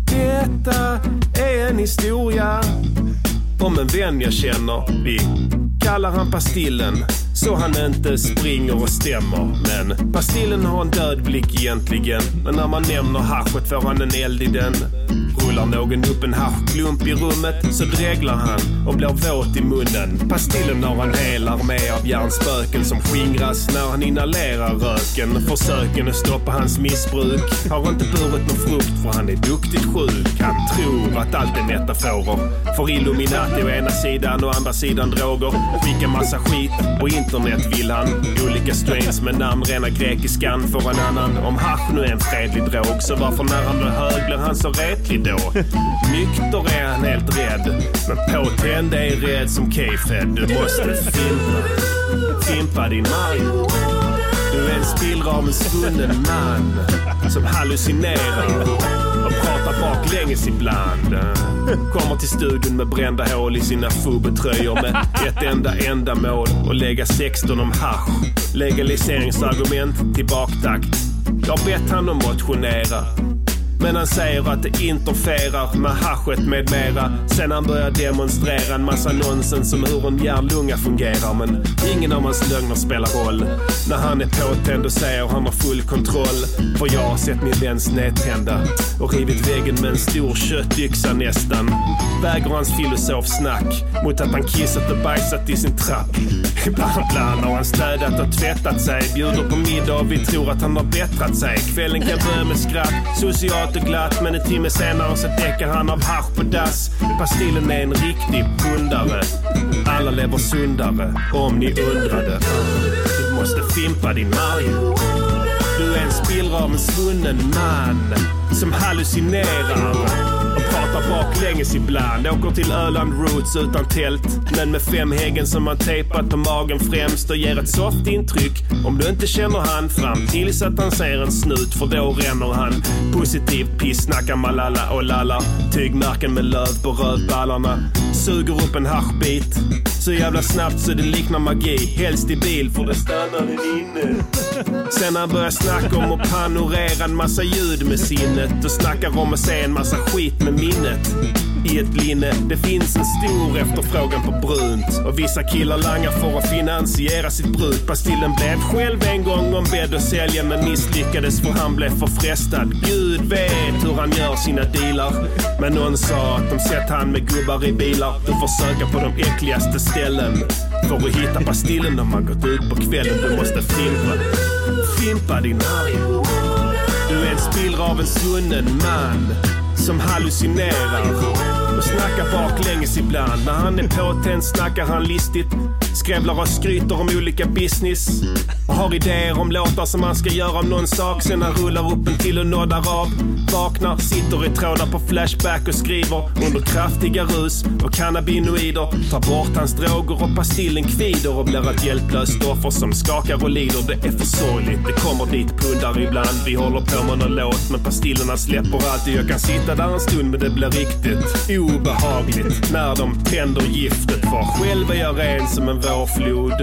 Speaker 4: Detta är en historia om en vän jag känner. Vi kallar han Pastillen så han inte springer och stämmer. Men Pastillen har en död blick egentligen. Men när man nämner haschet får han en eld i den. Rullar någon upp en haschklump i rummet så dreglar han och blir våt i munnen. Pastillen har han hel armé av hjärnspöken som skingras när han inhalerar röken. Försöken att stoppa hans missbruk har inte burit någon frukt för han är duktigt sjuk. Han tror att allt är metaforer. För Illuminati å ena sidan och andra sidan droger. Skicka massa skit på internet vill han. Olika strains med namn, rena grekiskan för en annan. Om hasch nu är en fredlig drog så varför när han blir hög blir han så retlig då? Nykter är han helt rädd. Men påtänd är rädd som K-Fed. Du måste fimpa, fimpa din man. Du är en spillra av en svunnen man som hallucinerar och pratar baklänges ibland. Kommer till studion med brända hål i sina fubetröjor med ett enda ändamål och lägga 16 om hasch. Legaliseringsargument till baktakt. Jag har bett han att motionera. Men han säger att det interferar med haschet med mera. Sen han börjar demonstrera en massa nonsens om hur en hjärnlunga fungerar. Men ingen av hans lögner spelar roll. När han är påtänd och säger han har full kontroll. För jag har sett min vän snedtända och rivit väggen med en stor köttyxa nästan. Väger hans filosofsnack mot att han kissat och bajsat i sin trapp. [LAUGHS] Ibland, ibland har han städat och tvättat sig. Bjuder på middag och vi tror att han har bättrat sig. Kvällen kan börja med skratt, socialt och glatt. Men en timme senare så däckar han av hasch på dass. Pastillen är en riktig pundare. Alla lever sundare, om ni undrade. Du måste fimpa din Mario. Du är en spillra av en svunnen man som hallucinerar och pratar baklänges ibland. Åker till Öland Roots utan tält men med fem häggen som man tejpat på magen främst och ger ett soft intryck. Om du inte känner han fram tills att han ser en snut för då ränner han. Positivt pissnackar Malala och lallar. Tygmärken med löv på rövballarna. Suger upp en haschbit. Så jävla snabbt så det liknar magi. Helst i bil för det stannar den inne. Sen han börjar snacka om att panorera en massa ljud med sinnet och snackar om att se en massa skit med minnet. I ett linne, det finns en stor efterfrågan på brunt och vissa killar langar för att finansiera sitt bruk. Pastillen blev själv en gång ombedd att sälja men misslyckades för han blev för frestad. Gud vet hur han gör sina dealar. Men någon sa att de sett han med gubbar i bilar. Du får söka på de äckligaste ställen för att hitta pastillen när man gått ut på kvällen. Du måste fimpa, fimpa din arg. Du är en spillra av en svunnen man som hallucinerar och snackar baklänges ibland. När han är påtänd snackar han listigt. Skrävlar och skryter om olika business. Och har idéer om låtar som han ska göra om någon sak. Sen han rullar upp en till och noddar av. Vaknar, sitter i trådar på Flashback och skriver under kraftiga rus och cannabinoider. Tar bort hans droger och pastillen kvider och blir ett hjälplöst offer som skakar och lider. Det är för sorgligt. Det kommer dit pundar ibland. Vi håller på med någon låt men pastillerna släpper alltid. Jag kan sitta där en stund men det blir riktigt
Speaker 1: obehagligt när de tänder giftet. För själv är jag ren som en vårflod.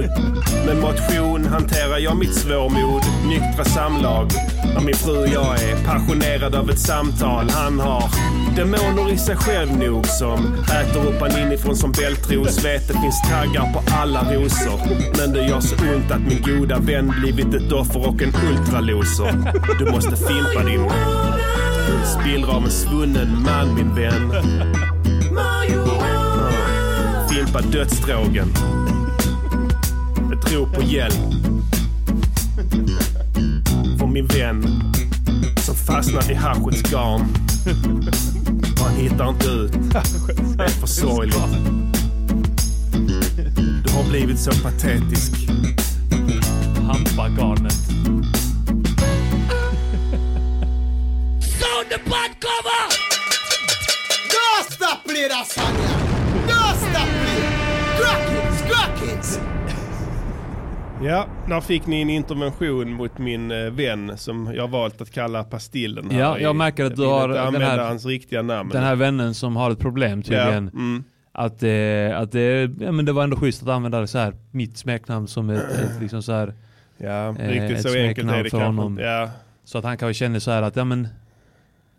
Speaker 1: Med motion hanterar jag mitt svårmod. Nyktra samlag. När min fru och jag är passionerad av ett samtal. Han har demoner i sig själv nog som äter upp han inifrån som bältros. Vet det finns taggar på alla rosor. Men det gör så ont att min goda vän blivit ett offer och en ultraloser. Du måste fimpa din spillra av en svunnen man min vän. Fimpa dödsdrogen. Ett rop på hjälp. För min vän som fastnat i haschets garn. Och han hittar inte ut. Det är för sorgligt. Du har blivit så patetisk.
Speaker 2: Hampagarnet.
Speaker 5: Don't stop play yeah. Don't stop play.
Speaker 1: Ja, där fick ni en intervention mot min eh, vän som jag valt att kalla Pastillen. här
Speaker 2: Ja, jag märker att du har den här-
Speaker 1: hans riktiga namn.
Speaker 2: Den här vännen som har ett problem
Speaker 1: ja,
Speaker 2: tydligen.
Speaker 1: mm,
Speaker 2: Att, eh, att det, ja, men det var ändå schysst att använda så här, mitt smeknamn som ett, ett [CLEARS THROAT] liksom så här,
Speaker 1: ja
Speaker 2: Eh,
Speaker 1: riktigt
Speaker 2: ett
Speaker 1: så enkelt är
Speaker 2: smeknamn
Speaker 1: det
Speaker 2: för
Speaker 1: kanske
Speaker 2: honom.
Speaker 1: Ja,
Speaker 2: så att han kanske känner så här att ja men,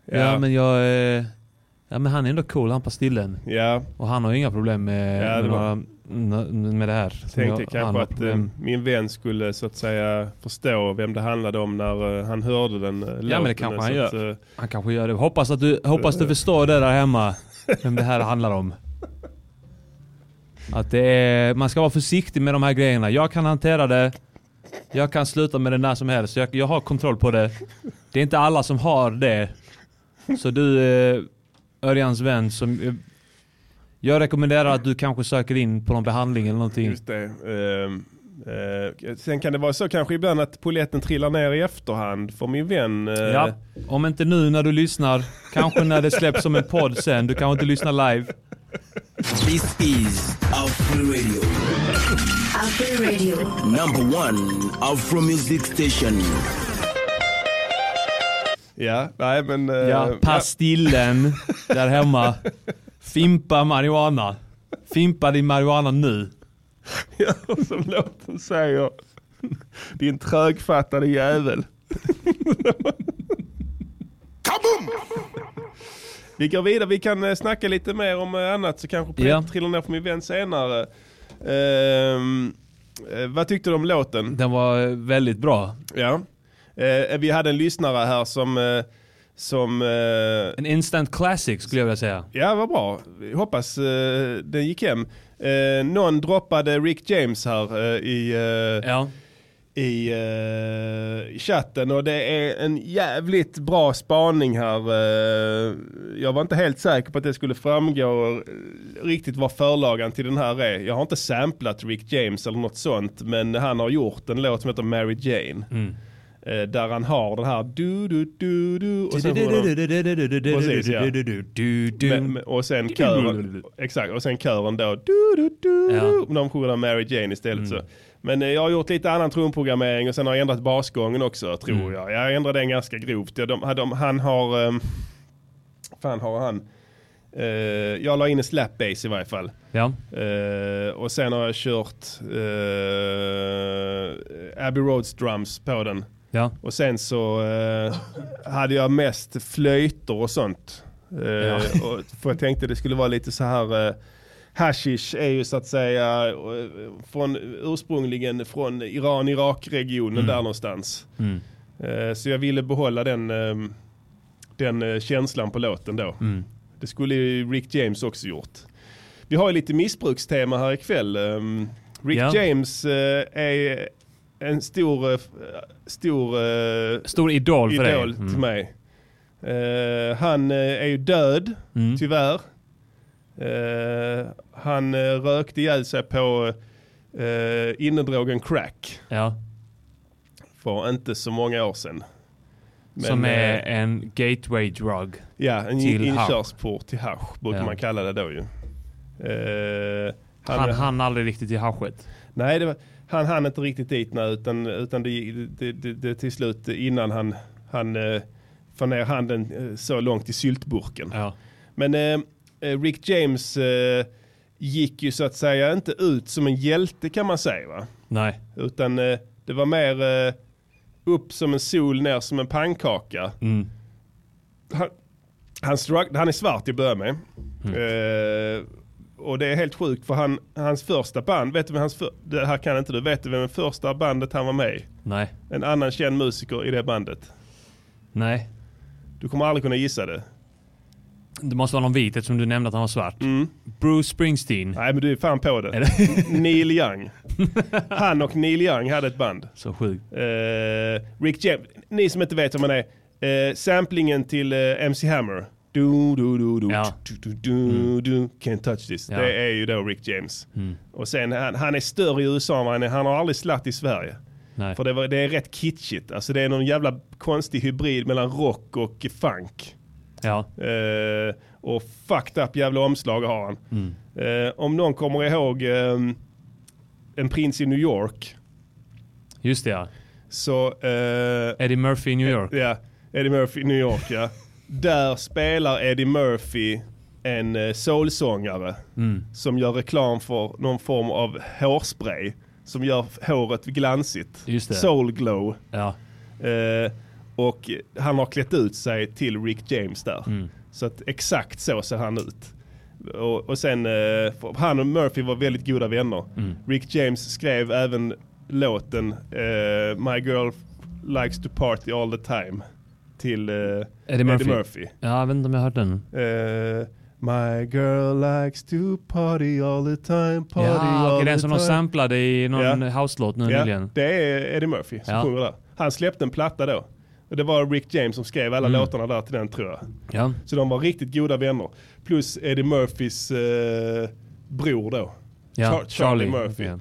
Speaker 2: ja,
Speaker 1: ja,
Speaker 2: men jag, eh, ja men han är ändå cool han Pastillen.
Speaker 1: ja.
Speaker 2: Och han har ju inga problem med,
Speaker 1: Ja, det
Speaker 2: med,
Speaker 1: var-
Speaker 2: några, med det här.
Speaker 1: Tänkte
Speaker 2: jag- han
Speaker 1: kanske att eh,
Speaker 2: problem.
Speaker 1: min vän skulle så att säga förstå vem det handlade om när eh, han hörde den uh,
Speaker 2: Ja, men det kanske han
Speaker 1: Att,
Speaker 2: gör.
Speaker 1: eh,
Speaker 2: Han kanske gör det. Hoppas att du, hoppas du förstår det där hemma. Vem det här handlar om. Att det är, man ska vara försiktig med de här grejerna. Jag kan hantera det. Jag kan sluta med det när som helst. Jag, jag har kontroll på det. Det är inte alla som har det. Så du, eh, Örjans vän, som, eh, jag rekommenderar att du kanske söker in på någon behandling eller någonting.
Speaker 1: Just det. Ehm, eh, sen kan det vara så kanske ibland att poletten trillar ner i efterhand för min vän. eh,
Speaker 2: Ja, om inte nu när du lyssnar, kanske när det släpps som en podd sen. Du kanske inte lyssnar live.
Speaker 6: This is Afro Radio,
Speaker 7: Afro Radio.
Speaker 6: number one Afro music station.
Speaker 1: Ja, nej men... eh,
Speaker 2: Ja, pastillen där hemma. [LAUGHS] Fimpa marijuana. Fimpa din marijuana nu. [LAUGHS]
Speaker 1: Ja, som låten säger. Din trögfattade jävel. [LAUGHS] Vi går vidare, vi kan eh, snacka lite mer om eh, annat så kanske
Speaker 2: Ja.
Speaker 1: ja. trillar ner för min vän senare. Eh, vad tyckte du om låten?
Speaker 2: Den var eh, väldigt bra.
Speaker 1: Ja. Eh, vi hade en lyssnare här som, eh, som eh,
Speaker 2: En instant classic skulle jag vilja säga.
Speaker 1: Ja, vad bra. Hoppas eh, den gick hem. Eh, någon droppade Rick James här eh, i, eh,
Speaker 2: Ja.
Speaker 1: i, eh, i chatten och det är en jävligt bra spaning här. Eh, jag var inte helt säker på att det skulle framgå eh, riktigt vad förlagan till den här är. Jag har inte samplat Rick James eller något sånt men han har gjort en låt som heter Mary Jane.
Speaker 2: Mm.
Speaker 1: Där han har den här du du du du och sen Precis, ja. Men- Och sen kören, exakt, och sen kören då, du, du, du,
Speaker 2: Ja.
Speaker 1: de sjunger där Mary Jane istället så. Men jag har gjort lite annan trumprogrammering och sen har jag ändrat basgången också tror
Speaker 2: Mm.
Speaker 1: jag. Jag ändrade den ganska grovt. De, de, han har, um, fan har han, uh, jag la in en slap bass i varje fall.
Speaker 2: Ja.
Speaker 1: Uh, och sen har jag kört uh, Abbey Roads drums på den.
Speaker 2: Ja.
Speaker 1: Och sen så eh, hade jag mest flöjter och sånt. Eh,
Speaker 2: Ja.
Speaker 1: och, för jag tänkte det skulle vara lite så här... Eh, hashish är ju så att säga eh, från, ursprungligen från Iran-Irak-regionen där någonstans.
Speaker 2: Mm.
Speaker 1: Eh, så jag ville behålla den, eh, den känslan på låten då.
Speaker 2: Mm.
Speaker 1: Det skulle Rick James också gjort. Vi har ju lite missbrukstema här ikväll. Um, Rick
Speaker 2: Ja.
Speaker 1: James är en stor, eh, stor eh,
Speaker 2: Stor idol för
Speaker 1: idol
Speaker 2: dig.
Speaker 1: till mig. Eh, han eh, är ju död,
Speaker 2: Mm.
Speaker 1: tyvärr. Eh, han eh, rökte ihjäl sig på uh, innedrogen crack
Speaker 2: Ja.
Speaker 1: för inte så många år sedan. Men,
Speaker 2: Som är
Speaker 1: eh,
Speaker 2: en gateway drug.
Speaker 1: Ja, en
Speaker 2: till
Speaker 1: inkörsport till hasch brukar
Speaker 2: Ja.
Speaker 1: man kalla det då ju. Eh,
Speaker 2: Han hann aldrig riktigt i haschet.
Speaker 1: Nej, det var, han hann inte riktigt dit nej, utan, utan det, det, det, det till slut innan han, han eh, får ner handen eh, så långt i syltburken.
Speaker 2: Ja.
Speaker 1: Men eh, eh, Rick James eh, gick ju så att säga inte ut som en hjälte kan man säga va?
Speaker 2: Nej.
Speaker 1: Utan eh, det var mer upp som en sol, ner som en pannkaka.
Speaker 2: Mm.
Speaker 1: Han, han, han är svart till att börja med.
Speaker 2: Mm.
Speaker 1: Och det är helt sjukt för han, hans första band, vet du vem hans för, det här kan inte du, vet du vem första bandet han var med i?
Speaker 2: Nej.
Speaker 1: En annan känd musiker i det bandet.
Speaker 2: Nej.
Speaker 1: Du kommer aldrig kunna gissa det.
Speaker 2: Det måste vara någon vit eftersom du nämnde att han var svart.
Speaker 1: Mm.
Speaker 2: Bruce Springsteen.
Speaker 1: Nej men du är fan på det. [LAUGHS] Neil Young. Han och Neil Young hade ett band.
Speaker 2: Så sjukt.
Speaker 1: Eh, Rick James, ni som inte vet vem han är, eh, samplingen till eh, MC Hammer. Du, du, du, du,
Speaker 2: Ja.
Speaker 1: du, du, du, du, can't touch this.
Speaker 2: Ja.
Speaker 1: Det är ju då Rick James.
Speaker 2: Mm.
Speaker 1: Och sen han, han är större i USA än han är. Han har aldrig slatt i Sverige.
Speaker 2: Nej.
Speaker 1: För det, var, det är rätt kitschigt. Alltså det är någon jävla konstig hybrid mellan rock och funk.
Speaker 2: Ja.
Speaker 1: Eh, och fucked up jävla omslag har han.
Speaker 2: Mm.
Speaker 1: Eh, om någon kommer ihåg eh, En prins i New York.
Speaker 2: Just det ja.
Speaker 1: Så... Eh,
Speaker 2: Eddie Murphy i New York.
Speaker 1: Ja, Eddie Murphy i New York ja. Där spelar Eddie Murphy en eh, soulsångare
Speaker 2: Mm.
Speaker 1: som gör reklam för någon form av hårspray som gör håret glansigt.
Speaker 2: Just det.
Speaker 1: Soul glow.
Speaker 2: Ja.
Speaker 1: Eh, och han har klätt ut sig till Rick James där.
Speaker 2: Mm.
Speaker 1: Så att exakt så ser han ut. Och, och sen, eh, han och Murphy var väldigt goda vänner.
Speaker 2: Mm.
Speaker 1: Rick James skrev även låten eh, My Girl Likes to Party All The Time till eh,
Speaker 2: Eddie Murphy.
Speaker 1: Eddie Murphy.
Speaker 2: Ja, jag vet inte om jag har hört den.
Speaker 1: Eh, My girl likes to party all the time, party
Speaker 2: Ja,
Speaker 1: all
Speaker 2: okej,
Speaker 1: the
Speaker 2: den som de samplade i någon
Speaker 1: Ja.
Speaker 2: house-låt nu
Speaker 1: Ja,
Speaker 2: nyligen.
Speaker 1: det är Eddie Murphy som
Speaker 2: Ja.
Speaker 1: sjunger där. Han släppte en platta då. Och det var Rick James som skrev alla
Speaker 2: Mm.
Speaker 1: låtarna där till den tror jag.
Speaker 2: Ja.
Speaker 1: Så de var riktigt goda vänner. Plus Eddie Murphys eh, bror då.
Speaker 2: Ja,
Speaker 1: Char- Charlie,
Speaker 2: Charlie.
Speaker 1: Murphy.
Speaker 2: Ja.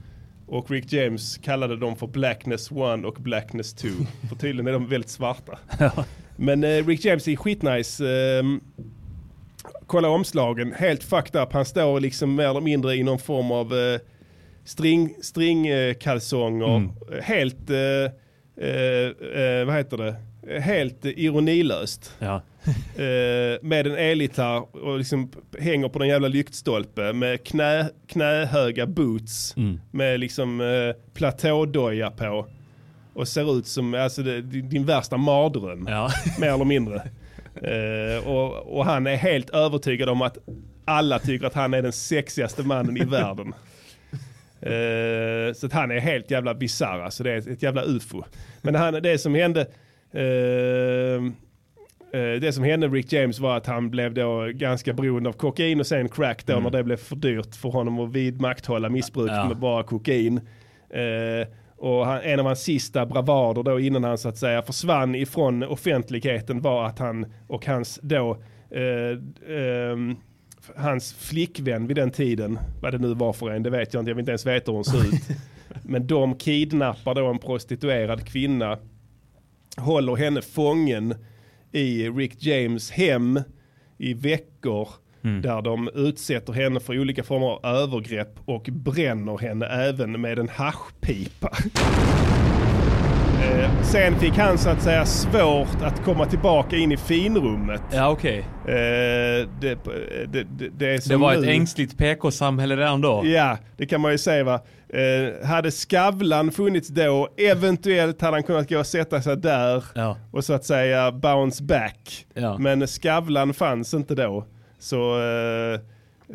Speaker 1: Och Rick James kallade dem för Blackness 1 och Blackness 2. [LAUGHS] för tydligen är de väldigt svarta. Men eh, Rick James är skitnice. ehm, kolla omslagen, helt fucked up. Han står liksom mer eller mindre i någon form av eh, string, stringkalsonger.
Speaker 2: Mm.
Speaker 1: Helt, eh, eh, eh, vad heter det? Eh, Helt eh, ironilöst.
Speaker 2: Ja. [LAUGHS]
Speaker 1: Eh, med en elgitarr och liksom hänger på den jävla lyktstolpe med knä, knähöga boots
Speaker 2: Mm.
Speaker 1: med liksom eh, platådoja på. Och ser ut som alltså, det, din värsta mardröm,
Speaker 2: Ja. [LAUGHS]
Speaker 1: mer eller mindre. Eh, och, och han är helt övertygad om att alla tycker att han är den sexigaste mannen i [LAUGHS] världen. Eh, så att han är helt jävla bisarr, alltså det är ett, jävla ufo. Men han, det som hände Eh, Det som hände Rick James var att han blev då ganska beroende av kokain och sen crack då när det blev för dyrt för honom att vidmakthålla missbruket
Speaker 2: Ja.
Speaker 1: med bara kokain. Eh, och han, en av hans sista bravader då innan han så att säga försvann ifrån offentligheten var att han och hans då eh, ehm, hans flickvän vid den tiden, vad det nu var för en, det vet jag inte, jag vill inte ens veta hur hon ser ut. [LAUGHS] Men de kidnappar då en prostituerad kvinna, håller henne fången i Rick James hem i veckor där de utsätter henne för olika former av övergrepp och bränner henne även med en haschpipa. Eh, sen fick han så att säga svårt att komma tillbaka in i finrummet.
Speaker 2: Ja, okej.
Speaker 1: Eh, det, det, det, det,
Speaker 2: var ett
Speaker 1: nu.
Speaker 2: ängsligt PK-samhälle redan då.
Speaker 1: Ja, det kan man ju säga va. Eh, hade Skavlan funnits då, eventuellt hade han kunnat gå och sätta sig där
Speaker 2: Ja.
Speaker 1: och så att säga bounce back.
Speaker 2: Ja.
Speaker 1: Men Skavlan fanns inte då. Så eh,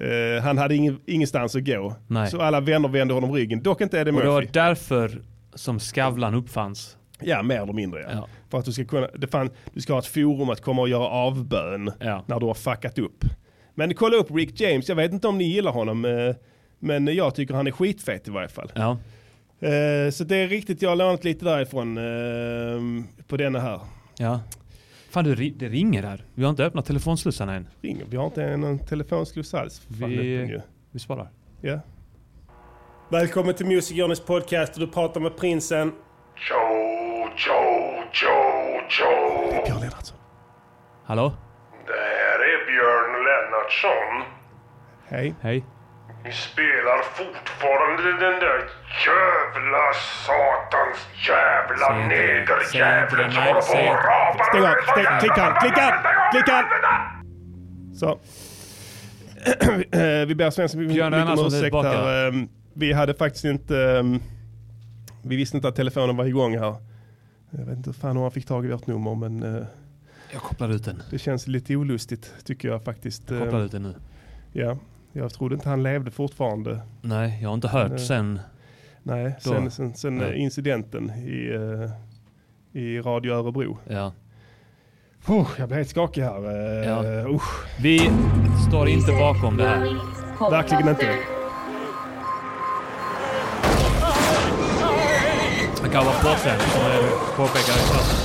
Speaker 1: eh, han hade ingen, ingenstans att gå.
Speaker 2: Nej.
Speaker 1: Så alla vänner vände honom ryggen. Dock inte Eddie
Speaker 2: Och det var
Speaker 1: Murphy.
Speaker 2: därför som Skavlan uppfanns.
Speaker 1: Ja, mer eller mindre ja.
Speaker 2: Ja.
Speaker 1: För att du ska, kunna, det fan, du ska ha ett forum att komma och göra avbön
Speaker 2: Ja.
Speaker 1: när du har fuckat upp. Men kolla upp Rick James, jag vet inte om ni gillar honom. eh, Men jag tycker han är skitfet i varje fall.
Speaker 2: Ja.
Speaker 1: Eh, Så det är riktigt, jag har lånat lite därifrån på denna här.
Speaker 2: ja. Fan, det, ri- det ringer här. Vi har inte öppnat telefonslussarna än.
Speaker 1: Ringer. Vi har inte någon telefonsluss alls. Fan,
Speaker 2: Vi-. Vi sparar.
Speaker 1: Ja. Välkommen till Music Journeys podcast och du pratar med prinsen.
Speaker 8: Joe, Joe, Joe, Joe.
Speaker 1: Björn Lennartsson.
Speaker 2: Hallå?
Speaker 8: Det här är Björn Lennartsson.
Speaker 1: Hej.
Speaker 2: Hej.
Speaker 8: Ni spelar fortfarande den där jävla satans jävla negerjäveln
Speaker 2: det.
Speaker 8: som håller på och
Speaker 2: inte.
Speaker 8: rapar.
Speaker 1: Stäng av, stäng, klicka klicka klicka! Så. [CLEARS THROAT] Vi ber Svensson mycket om ursäkt här. Vi hade faktiskt inte, eh, vi visste inte att telefonen var igång här. Jag vet inte fan hur han fick tag i vårt nummer men eh,
Speaker 2: Jag kopplar ut den.
Speaker 1: det känns lite olustigt tycker jag faktiskt.
Speaker 2: Jag kopplar ut den nu.
Speaker 1: Ja, jag trodde inte han levde fortfarande.
Speaker 2: Nej, jag har inte hört
Speaker 1: Nej.
Speaker 2: sen.
Speaker 1: Nej,
Speaker 2: Då.
Speaker 1: sen, sen, sen eh, incidenten i, eh, i Radio Örebro.
Speaker 2: Ja.
Speaker 1: Oh, jag blir helt skakig här.
Speaker 2: Ja.
Speaker 1: usch,
Speaker 2: Vi står inte bakom det här.
Speaker 1: verkligen inte.
Speaker 2: Det kan vara påsen som är påpekar i chatten.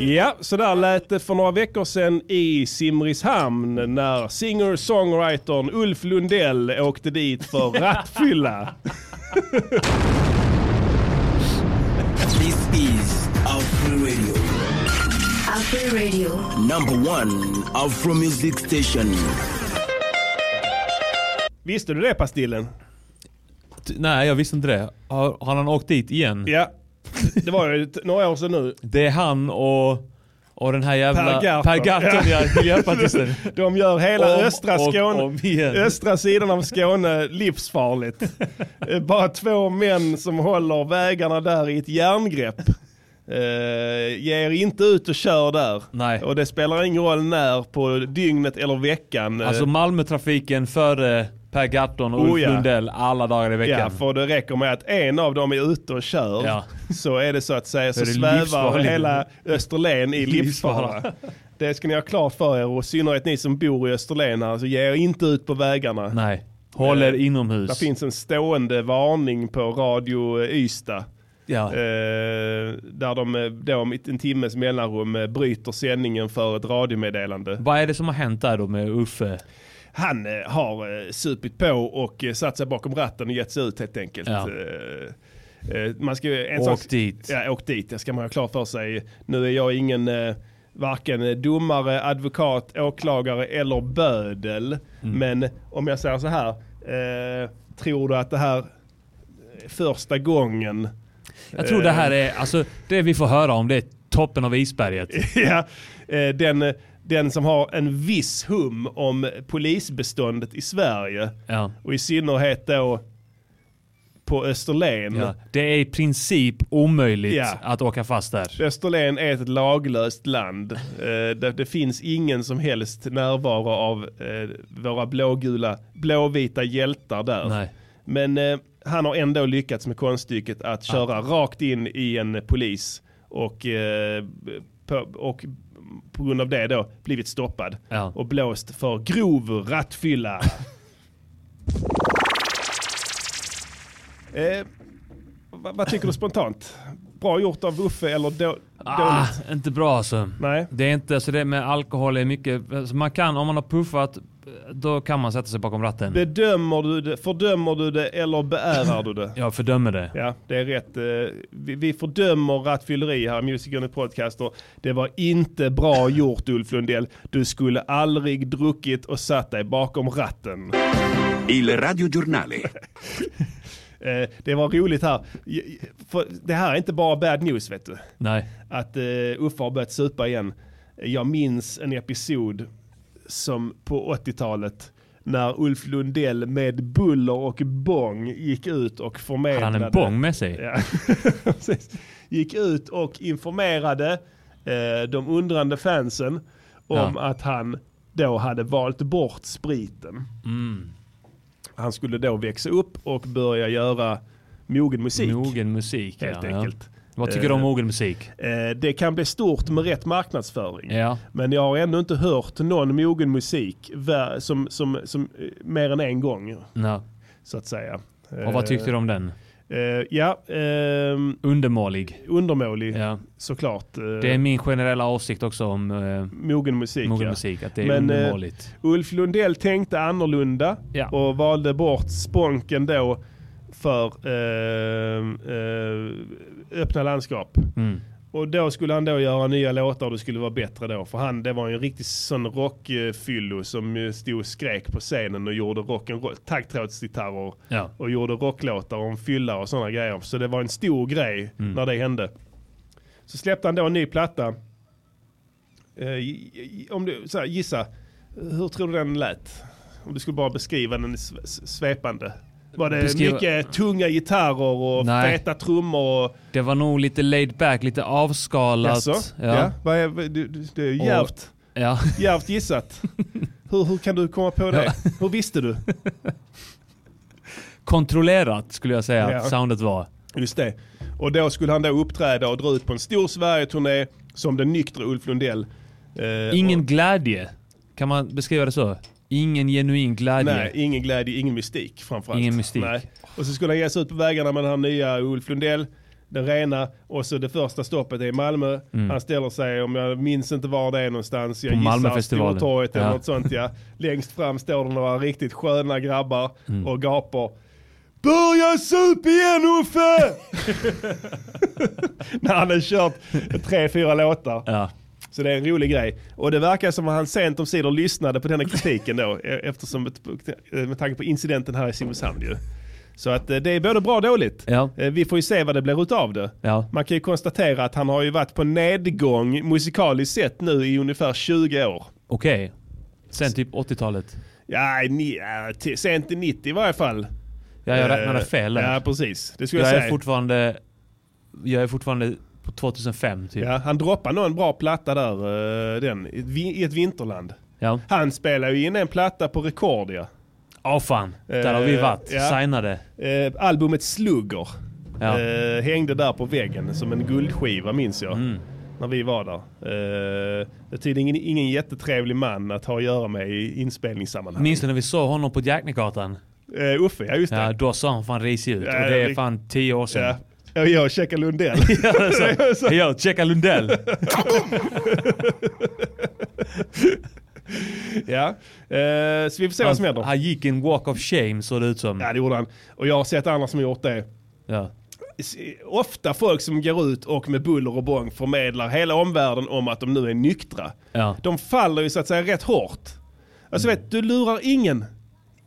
Speaker 1: Ja, så där lät det för några veckor sedan i Simrishamn när singer-songwritern Ulf Lundell åkte dit för rattfylla.
Speaker 6: This is Afro Radio,
Speaker 7: Afro Radio.
Speaker 6: number one Afro music station.
Speaker 1: Visste du det Pastillen?
Speaker 2: T- Nej, jag visste inte det. Har, har han åkt dit igen?
Speaker 1: Ja, det var ju några år sedan nu.
Speaker 2: Det är han och, och den här jävla...
Speaker 1: Per Gahrton.
Speaker 2: Per Gahrton, ja. Miljöpartisten. [LAUGHS]
Speaker 1: De gör hela
Speaker 2: Om
Speaker 1: östra Skåne,
Speaker 2: om igen.
Speaker 1: östra sidan av Skåne livsfarligt. [LAUGHS] Eh, Bara två män som håller vägarna där i ett järngrepp. Uh, ger inte ut och kör där.
Speaker 2: Nej.
Speaker 1: Och det spelar ingen roll när på dygnet eller veckan. Eh,
Speaker 2: Alltså Malmötrafiken före Per Gahrton och
Speaker 1: Oh,
Speaker 2: Ulf
Speaker 1: ja.
Speaker 2: Lundell alla dagar i veckan.
Speaker 1: Ja, för det räcker med att en av dem är ute och kör.
Speaker 2: Ja.
Speaker 1: Så är det så att säga, [LAUGHS] så
Speaker 2: det
Speaker 1: svävar hela Österlen i livsfara. Det ska ni ha klart för er och i synnerhet ni som bor i Österlen här, så ge er inte ut på vägarna.
Speaker 2: Nej. Håller
Speaker 1: Eh,
Speaker 2: inomhus.
Speaker 1: Det finns en stående varning på Radio Ystad.
Speaker 2: Ja.
Speaker 1: Eh, där de eh, då med en timmes mellanrum bryter sändningen för ett radiomeddelande.
Speaker 2: Vad är det som har hänt där då med Uffe?
Speaker 1: Han eh, har eh, supit på och eh, satt sig bakom ratten och gett sig ut helt enkelt.
Speaker 2: Ja.
Speaker 1: Man ska, en
Speaker 2: Åk
Speaker 1: sak,
Speaker 2: dit.
Speaker 1: Ja, åk dit. Det ska man ha klart för sig. Nu är jag ingen varken domare, advokat, åklagare eller bödel.
Speaker 2: Mm.
Speaker 1: Men om jag säger så här. Eh, tror du att det här är första gången
Speaker 2: Jag tror det här är, alltså det vi får höra om det är toppen av isberget. [LAUGHS]
Speaker 1: ja, eh, den, den som har en viss hum om polisbeståndet i Sverige
Speaker 2: Ja.
Speaker 1: och i synnerhet då på Österlen.
Speaker 2: Ja. Det är i princip omöjligt
Speaker 1: Ja.
Speaker 2: att åka fast där.
Speaker 1: Österlen är ett laglöst land. Eh, det, finns ingen som helst närvaro av eh, våra blågula, blåvita hjältar där.
Speaker 2: Nej.
Speaker 1: Men eh, han har ändå lyckats med konststycket att köra rakt in i en polis och, eh, och på grund av det då blivit stoppad
Speaker 2: Ja.
Speaker 1: och blåst för grov rattfylla. [LAUGHS] eh, vad, vad tycker du spontant? Bra gjort av Uffe eller då,
Speaker 2: Ah,
Speaker 1: dåligt?
Speaker 2: inte bra alltså.
Speaker 1: Nej.
Speaker 2: Det är inte, så det med alkohol är mycket, alltså man kan, om man har puffat, då kan man sätta sig bakom ratten.
Speaker 1: Bedömer du det, fördömer du det eller beärar du det? [LAUGHS]
Speaker 2: Jag fördömer det.
Speaker 1: Ja, det är rätt. Eh, Vi, vi fördömer rattfylleri här i Music Unit Podcaster. Det var inte bra gjort Ulf Lundell. Du skulle aldrig druckit och satt dig bakom ratten.
Speaker 9: Il radiogiornale. [LAUGHS]
Speaker 1: Eh, Det var roligt här. För det här är inte bara bad news vet du.
Speaker 2: Nej.
Speaker 1: Att uh, Uffe har börjat supa igen. Jag minns en episod som på 80-talet när Ulf Lundell med buller och bång gick ut och förmedlade.
Speaker 2: Hade han en bång med sig?
Speaker 1: Ja. [LAUGHS] Gick ut och informerade eh, de undrande fansen om
Speaker 2: Ja.
Speaker 1: att han då hade valt bort spriten.
Speaker 2: Mm.
Speaker 1: Han skulle då växa upp och börja göra mogen musik.
Speaker 2: Mogen musik,
Speaker 1: Helt
Speaker 2: ja,
Speaker 1: enkelt.
Speaker 2: Ja. Vad tycker du om
Speaker 1: Eh,
Speaker 2: mogen musik?
Speaker 1: Eh, det kan bli stort med rätt marknadsföring.
Speaker 2: Ja.
Speaker 1: Men jag har ännu inte hört någon mogen musik som, som, som, eh, mer än en gång.
Speaker 2: Ja.
Speaker 1: Så att säga.
Speaker 2: Och vad tyckte du om den?
Speaker 1: Eh, ja, ehm,
Speaker 2: Undermålig.
Speaker 1: undermålig
Speaker 2: Ja.
Speaker 1: såklart. Eh,
Speaker 2: Det är min generella åsikt också om eh,
Speaker 1: mogen musik.
Speaker 2: mogen
Speaker 1: ja.
Speaker 2: musik, att det är
Speaker 1: Men,
Speaker 2: undermåligt.
Speaker 1: Ulf Lundell tänkte annorlunda
Speaker 2: Ja.
Speaker 1: och valde bort Sponken då för öppna landskap.
Speaker 2: Mm.
Speaker 1: Och då skulle han då göra nya låtar och det skulle vara bättre då. För han, det var ju en riktig sån rockfyllo som stod och skrek på scenen och gjorde rock'n'roll, taggtrådsgitarrer
Speaker 2: Ja.
Speaker 1: och gjorde rocklåtar om fylla och sådana grejer. Så det var en stor grej
Speaker 2: Mm.
Speaker 1: när det hände. Så släppte han då en ny platta Eh, om du, så här, gissa, hur tror du den lät? Om du skulle bara beskriva den svepande. Var det
Speaker 2: Beskriva-
Speaker 1: mycket tunga gitarrer och
Speaker 2: Nej.
Speaker 1: feta trummor? Och,
Speaker 2: Det var nog lite laid back, lite avskalat.
Speaker 1: Jaså?
Speaker 2: Ja.
Speaker 1: Ja. Är, det är
Speaker 2: Och-
Speaker 1: djärvt,
Speaker 2: ja. [LAUGHS]
Speaker 1: djärvt gissat. hur, hur kan du komma på det? Hur visste du? [LAUGHS]
Speaker 2: Kontrollerat skulle jag säga
Speaker 1: Ja.
Speaker 2: att soundet var.
Speaker 1: Just det. Och då skulle han då uppträda och dra ut på en stor Sverigeturné som den nyktre Ulf Lundell. Eh,
Speaker 2: Ingen
Speaker 1: och,
Speaker 2: glädje. Kan man beskriva det så? Ingen genuin glädje.
Speaker 1: Nej, ingen glädje, ingen mystik framförallt.
Speaker 2: Ingen mystik.
Speaker 1: Nej. Och så skulle han ge sig ut på vägarna med den här nya Ulf Lundell, den rena, och så det första stoppet är i Malmö. Han ställer sig, om jag minns inte var det är någonstans, jag
Speaker 2: Mm. På
Speaker 1: gissar. Stortorget eller
Speaker 2: Ja.
Speaker 1: något sånt ja. Längst fram står det några riktigt sköna grabbar
Speaker 2: Mm.
Speaker 1: och gapar. Börja sup igen Uffe! [LAUGHS] [LAUGHS] När han har kört tre, fyra låtar.
Speaker 2: Ja.
Speaker 1: Så det är en rolig grej. Och det verkar som att han sent om sidor lyssnade på denna kritiken då. e- Eftersom, med tanke på incidenten här i Simrishamn ju. Så att eh, det är både bra och dåligt.
Speaker 2: Ja.
Speaker 1: Eh, Vi får ju se vad det blir utav det.
Speaker 2: Ja.
Speaker 1: Man kan ju konstatera att han har ju varit på nedgång musikaliskt sett nu i ungefär 20 år.
Speaker 2: Okej. Sen typ 80-talet.
Speaker 1: Ja, ni, ja sent i 90 i varje fall.
Speaker 2: Ja, jag räknade
Speaker 1: Eh,
Speaker 2: fel.
Speaker 1: Ja, precis. Det skulle jag,
Speaker 2: jag är
Speaker 1: säga.
Speaker 2: fortfarande... Jag är fortfarande på 2005 typ.
Speaker 1: Ja, han droppade nog en bra platta där, eh, den, i ett vinterland.
Speaker 2: Ja.
Speaker 1: Han spelar ju in en platta på Recordia.
Speaker 2: Åh fan. Där har vi
Speaker 1: Eh,
Speaker 2: varit.
Speaker 1: ja.
Speaker 2: Signade.
Speaker 1: Eh, albumet Slugger
Speaker 2: Ja.
Speaker 1: hängde där på väggen som en guldskiva minns jag.
Speaker 2: Mm.
Speaker 1: När vi var där. Eh, det är tydligen ingen, ingen jättetrevlig man att ha att göra med i inspelningssammanhang.
Speaker 2: Minns du när vi såg honom på Jacknegatan?
Speaker 1: Eh, Uffe, ja just det.
Speaker 2: Ja, då sa han fan risig ut.
Speaker 1: Ja,
Speaker 2: och det är fan 10 år sedan.
Speaker 1: Ja. Ja, jag och Checka Lundell. [LAUGHS]
Speaker 2: Ja, [LAUGHS] så, ja, checka Lundell. [LAUGHS]
Speaker 1: ja. Eh, så vi får se vad som händer.
Speaker 2: han gick en walk of shame såg det ut som.
Speaker 1: Ja det gjorde han. Och jag har sett andra som har gjort det.
Speaker 2: Ja.
Speaker 1: Ofta folk som går ut och med buller och bång förmedlar hela omvärlden om att de nu är nyktra.
Speaker 2: Ja.
Speaker 1: De faller ju så att säga rätt hårt. Alltså vet, du lurar ingen.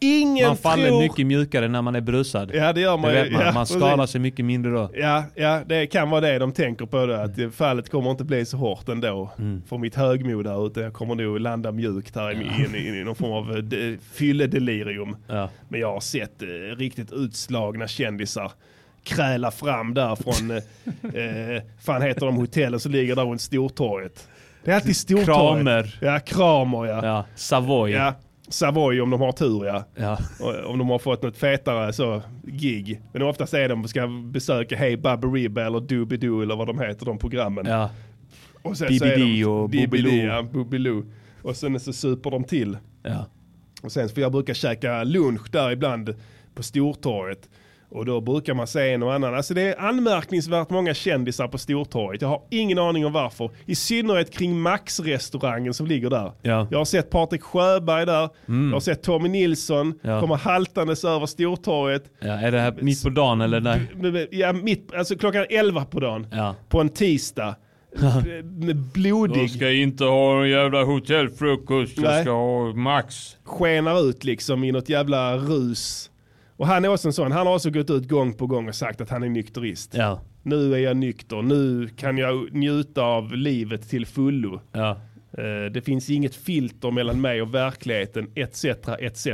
Speaker 1: Ingen
Speaker 2: Man faller
Speaker 1: tror...
Speaker 2: mycket mjukare när man är berusad.
Speaker 1: Ja det gör man
Speaker 2: det
Speaker 1: ju.
Speaker 2: man.
Speaker 1: Ja,
Speaker 2: man skadar sig mycket mindre då.
Speaker 1: Ja, ja, det kan vara det de tänker på då. Att fallet kommer inte bli så hårt ändå.
Speaker 2: Mm.
Speaker 1: För mitt högmod där ute. Jag kommer nog landa mjukt här i, i, i, i någon form av eh, de- fylledelirium.
Speaker 2: Ja.
Speaker 1: Men jag har sett eh, riktigt utslagna kändisar kräla fram där från, eh, [LAUGHS] eh, fan heter de hotellen som ligger där runt Stortorget. Det är alltid Stortorget.
Speaker 2: Kramer.
Speaker 1: Ja, Kramer ja.
Speaker 2: Ja. Savoy.
Speaker 1: ja. Savoy om de har tur ja.
Speaker 2: Ja.
Speaker 1: Om de har fått något fetare så, gig. Men oftast är de ska besöka Hey Bubba Ribba eller Doobidoo eller vad de heter de programmen.
Speaker 2: ja.
Speaker 1: och sen så är
Speaker 2: BBD
Speaker 1: de-
Speaker 2: och
Speaker 1: BBD,
Speaker 2: Boobiloo.
Speaker 1: Ja, Boobiloo. Och sen så super de till.
Speaker 2: ja.
Speaker 1: Och sen får jag brukar käka lunch där ibland på Stortorget. Och då brukar man se en och annan. Alltså det är anmärkningsvärt många kändisar på Stortorget. Jag har ingen aning om varför. I synnerhet kring Max-restaurangen som ligger där.
Speaker 2: Ja.
Speaker 1: Jag har sett Patrik Sjöberg där. Jag har sett Tommy Nilsson
Speaker 2: Ja.
Speaker 1: komma haltandes över Stortorget.
Speaker 2: ja. Är det här mitt på dagen eller? Nej?
Speaker 1: Med- Ja, mitt, alltså klockan 11 på dagen.
Speaker 2: Ja.
Speaker 1: På en tisdag. Med blodig.
Speaker 2: inte ha en jävla hotellfrukost.
Speaker 1: Jag ska
Speaker 2: ha Max.
Speaker 1: skenar ut liksom i något jävla rus. Och han är också en sån, han har också gått ut gång på gång och sagt att han är nykterist.
Speaker 2: Ja.
Speaker 1: Nu är jag nykter, nu kan jag njuta av livet till fullo.
Speaker 2: Ja.
Speaker 1: Eh, Det finns inget filter mellan mig och verkligheten, etc. etc.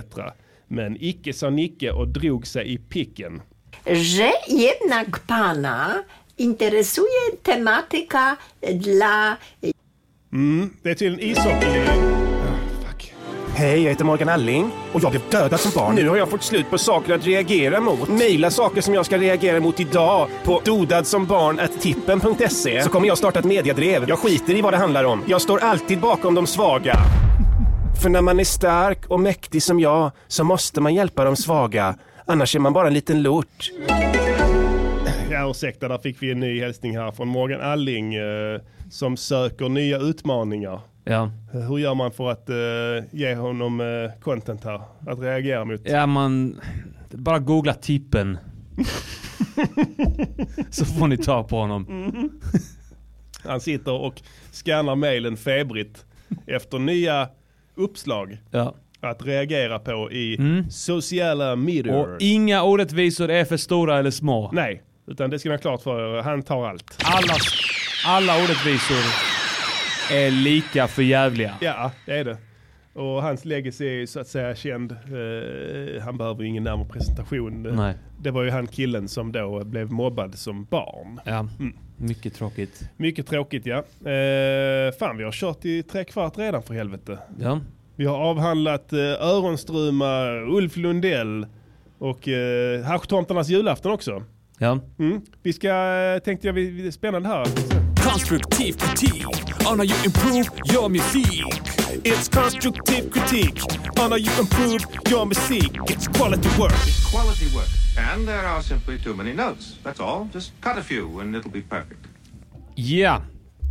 Speaker 1: Men icke sa Nicke och drog sig i picken.
Speaker 10: że jednak pana interesuje tematyka dla
Speaker 1: Mm, det är tydligen ishockey. Hej, jag heter Morgan Alling och jag blev dödad som barn. Nu har jag fått slut på saker att reagera mot. Maila saker som jag ska reagera mot idag på dodadsombarn.tippen.se så kommer jag starta ett mediadrev. Jag skiter i vad det handlar om. Jag står alltid bakom de svaga. För när man är stark och mäktig som jag så måste man hjälpa de svaga. Annars är man bara en liten lort. Ja, ursäkta, där fick vi en ny hälsning här från Morgan Alling eh, som söker nya utmaningar.
Speaker 2: Ja.
Speaker 1: Hur gör man för att eh, ge honom eh, content här? Att reagera mot?
Speaker 2: Ja man, bara googla tippen. [LAUGHS] Så får ni ta på honom.
Speaker 1: Han sitter och scannar mailen febrigt efter nya uppslag
Speaker 2: Ja.
Speaker 1: att reagera på i
Speaker 2: Mm.
Speaker 1: sociala medier.
Speaker 2: Och inga orättvisor är för stora eller små.
Speaker 1: Nej, utan det ska ni ha klart för er. Han tar allt.
Speaker 2: Alla, alla orättvisor är lika för jävliga.
Speaker 1: Ja, det är det. Och hans legacy är ju så att säga känd. Eh, han behöver ju ingen närmare presentation.
Speaker 2: Nej.
Speaker 1: Det var ju han killen som då blev mobbad som barn.
Speaker 2: Ja, mycket tråkigt.
Speaker 1: Mycket tråkigt ja. Eh, fan vi har kört i tre kvart redan för helvete.
Speaker 2: Ja.
Speaker 1: Vi har avhandlat eh, Öronströma, Ulf Lundell och eh, Haschtomtarnas julafton också.
Speaker 2: Ja.
Speaker 1: Mm. Vi ska, tänkte jag, vi, spännande här.
Speaker 11: Konstruktiv kritik on how you improve your music.
Speaker 1: It's constructive critique on how you improve your music. It's quality work.
Speaker 12: Quality work. And there are simply too many notes. That's all. Just cut a few and it'll be perfect.
Speaker 2: Ja,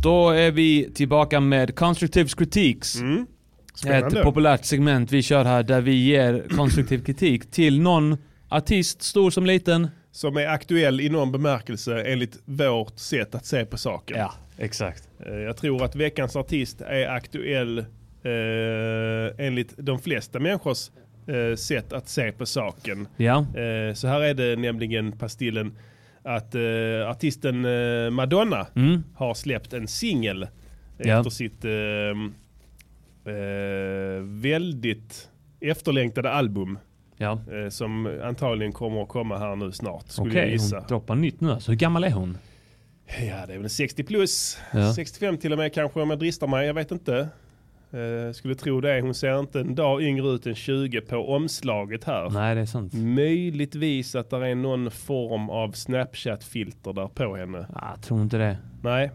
Speaker 2: då är vi tillbaka med Constructive Critiques.
Speaker 1: Mm. Spännande.
Speaker 2: Ett populärt segment vi kör här där vi ger konstruktiv kritik till någon artist, stor som liten.
Speaker 1: Som är aktuell i någon bemärkelse enligt vårt sätt att se på saken.
Speaker 2: Ja, exakt.
Speaker 1: Eh, Jag tror att veckans artist är aktuell eh, enligt de flesta människors eh, sätt att se på saken.
Speaker 2: Ja.
Speaker 1: Eh, så här är det nämligen Pastillen att eh, artisten eh, Madonna
Speaker 2: Mm.
Speaker 1: har släppt en singel
Speaker 2: Ja.
Speaker 1: efter sitt eh, väldigt efterlängtade album.
Speaker 2: Ja.
Speaker 1: Eh, som antagligen kommer att komma här nu snart skulle jag
Speaker 2: Okej,
Speaker 1: gissa.
Speaker 2: hon droppar nytt nu alltså. Hur gammal är hon?
Speaker 1: Ja, det är väl 60 plus.
Speaker 2: Ja.
Speaker 1: 65 till och med kanske om jag dristar mig. Jag vet inte. Eh, skulle tro det. Hon ser inte en dag yngre ut än 20 på omslaget här.
Speaker 2: Nej, det är sant.
Speaker 1: Möjligtvis att det är någon form av Snapchat-filter där på henne.
Speaker 2: Ah, jag tror inte det.
Speaker 1: Nej.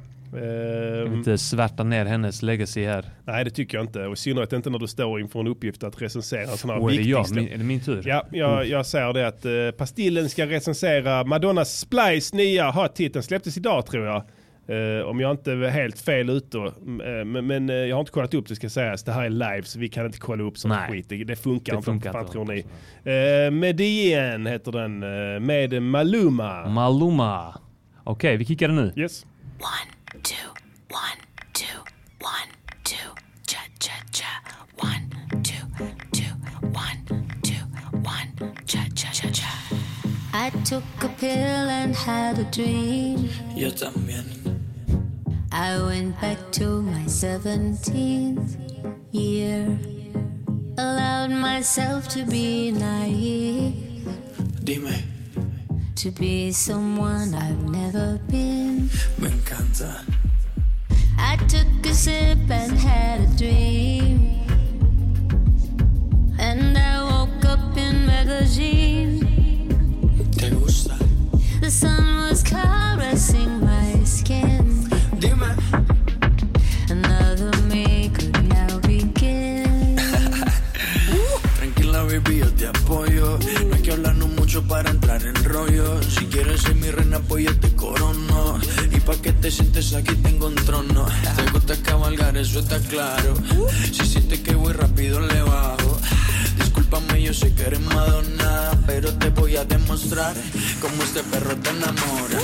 Speaker 2: Vill inte svärta ner hennes legacy här.
Speaker 1: nej, det tycker jag inte. Och i synnerhet inte när du står inför en uppgift att recensera en sån här
Speaker 2: Åh, är det
Speaker 1: viktig
Speaker 2: jag?
Speaker 1: släpp.
Speaker 2: Min, är det min tur?
Speaker 1: Ja, jag, jag säger det att eh, Pastillen ska recensera Madonnas Splice nya hot hit. Den släpptes idag tror jag. Eh, om jag inte är helt fel ute. Eh, men men eh, jag har inte kollat upp det ska sägas. Det här är live så vi kan inte kolla upp sånt skit. Det, det funkar
Speaker 2: Det
Speaker 1: inte.
Speaker 2: funkar
Speaker 1: fan
Speaker 2: inte.
Speaker 1: tror ni? Eh, Medien heter den. Eh, med Maluma.
Speaker 2: Maluma. Okej, vi kickar den nu.
Speaker 1: Yes.
Speaker 7: One, two, one, two, one, two, cha cha cha. One, two, two, one, two, one, cha cha cha cha. I took a pill and had a dream.
Speaker 6: Yo también.
Speaker 7: I went back to my 17th year. Allowed myself to be naive.
Speaker 6: Dime,
Speaker 7: To be someone I've never been.
Speaker 6: me encanta.
Speaker 7: I took a sip and had a dream. And I woke up in magazine.
Speaker 6: ¿Te gusta?
Speaker 7: The sun was caressing my skin.
Speaker 6: Dime.
Speaker 7: Another me could now begin. [LAUGHS]
Speaker 6: Tranquila, baby, yo te apoyo. Mucho para entrar en rollo. Si quieres ser mi reina, pues yo te corono. Y pa' que te sientes aquí tengo un trono. Te gusta cabalgar, eso está claro. Si sientes que voy rápido, le bajo. Discúlpame, yo sé que eres Madonna. Pero te voy a demostrar cómo este perro te enamora.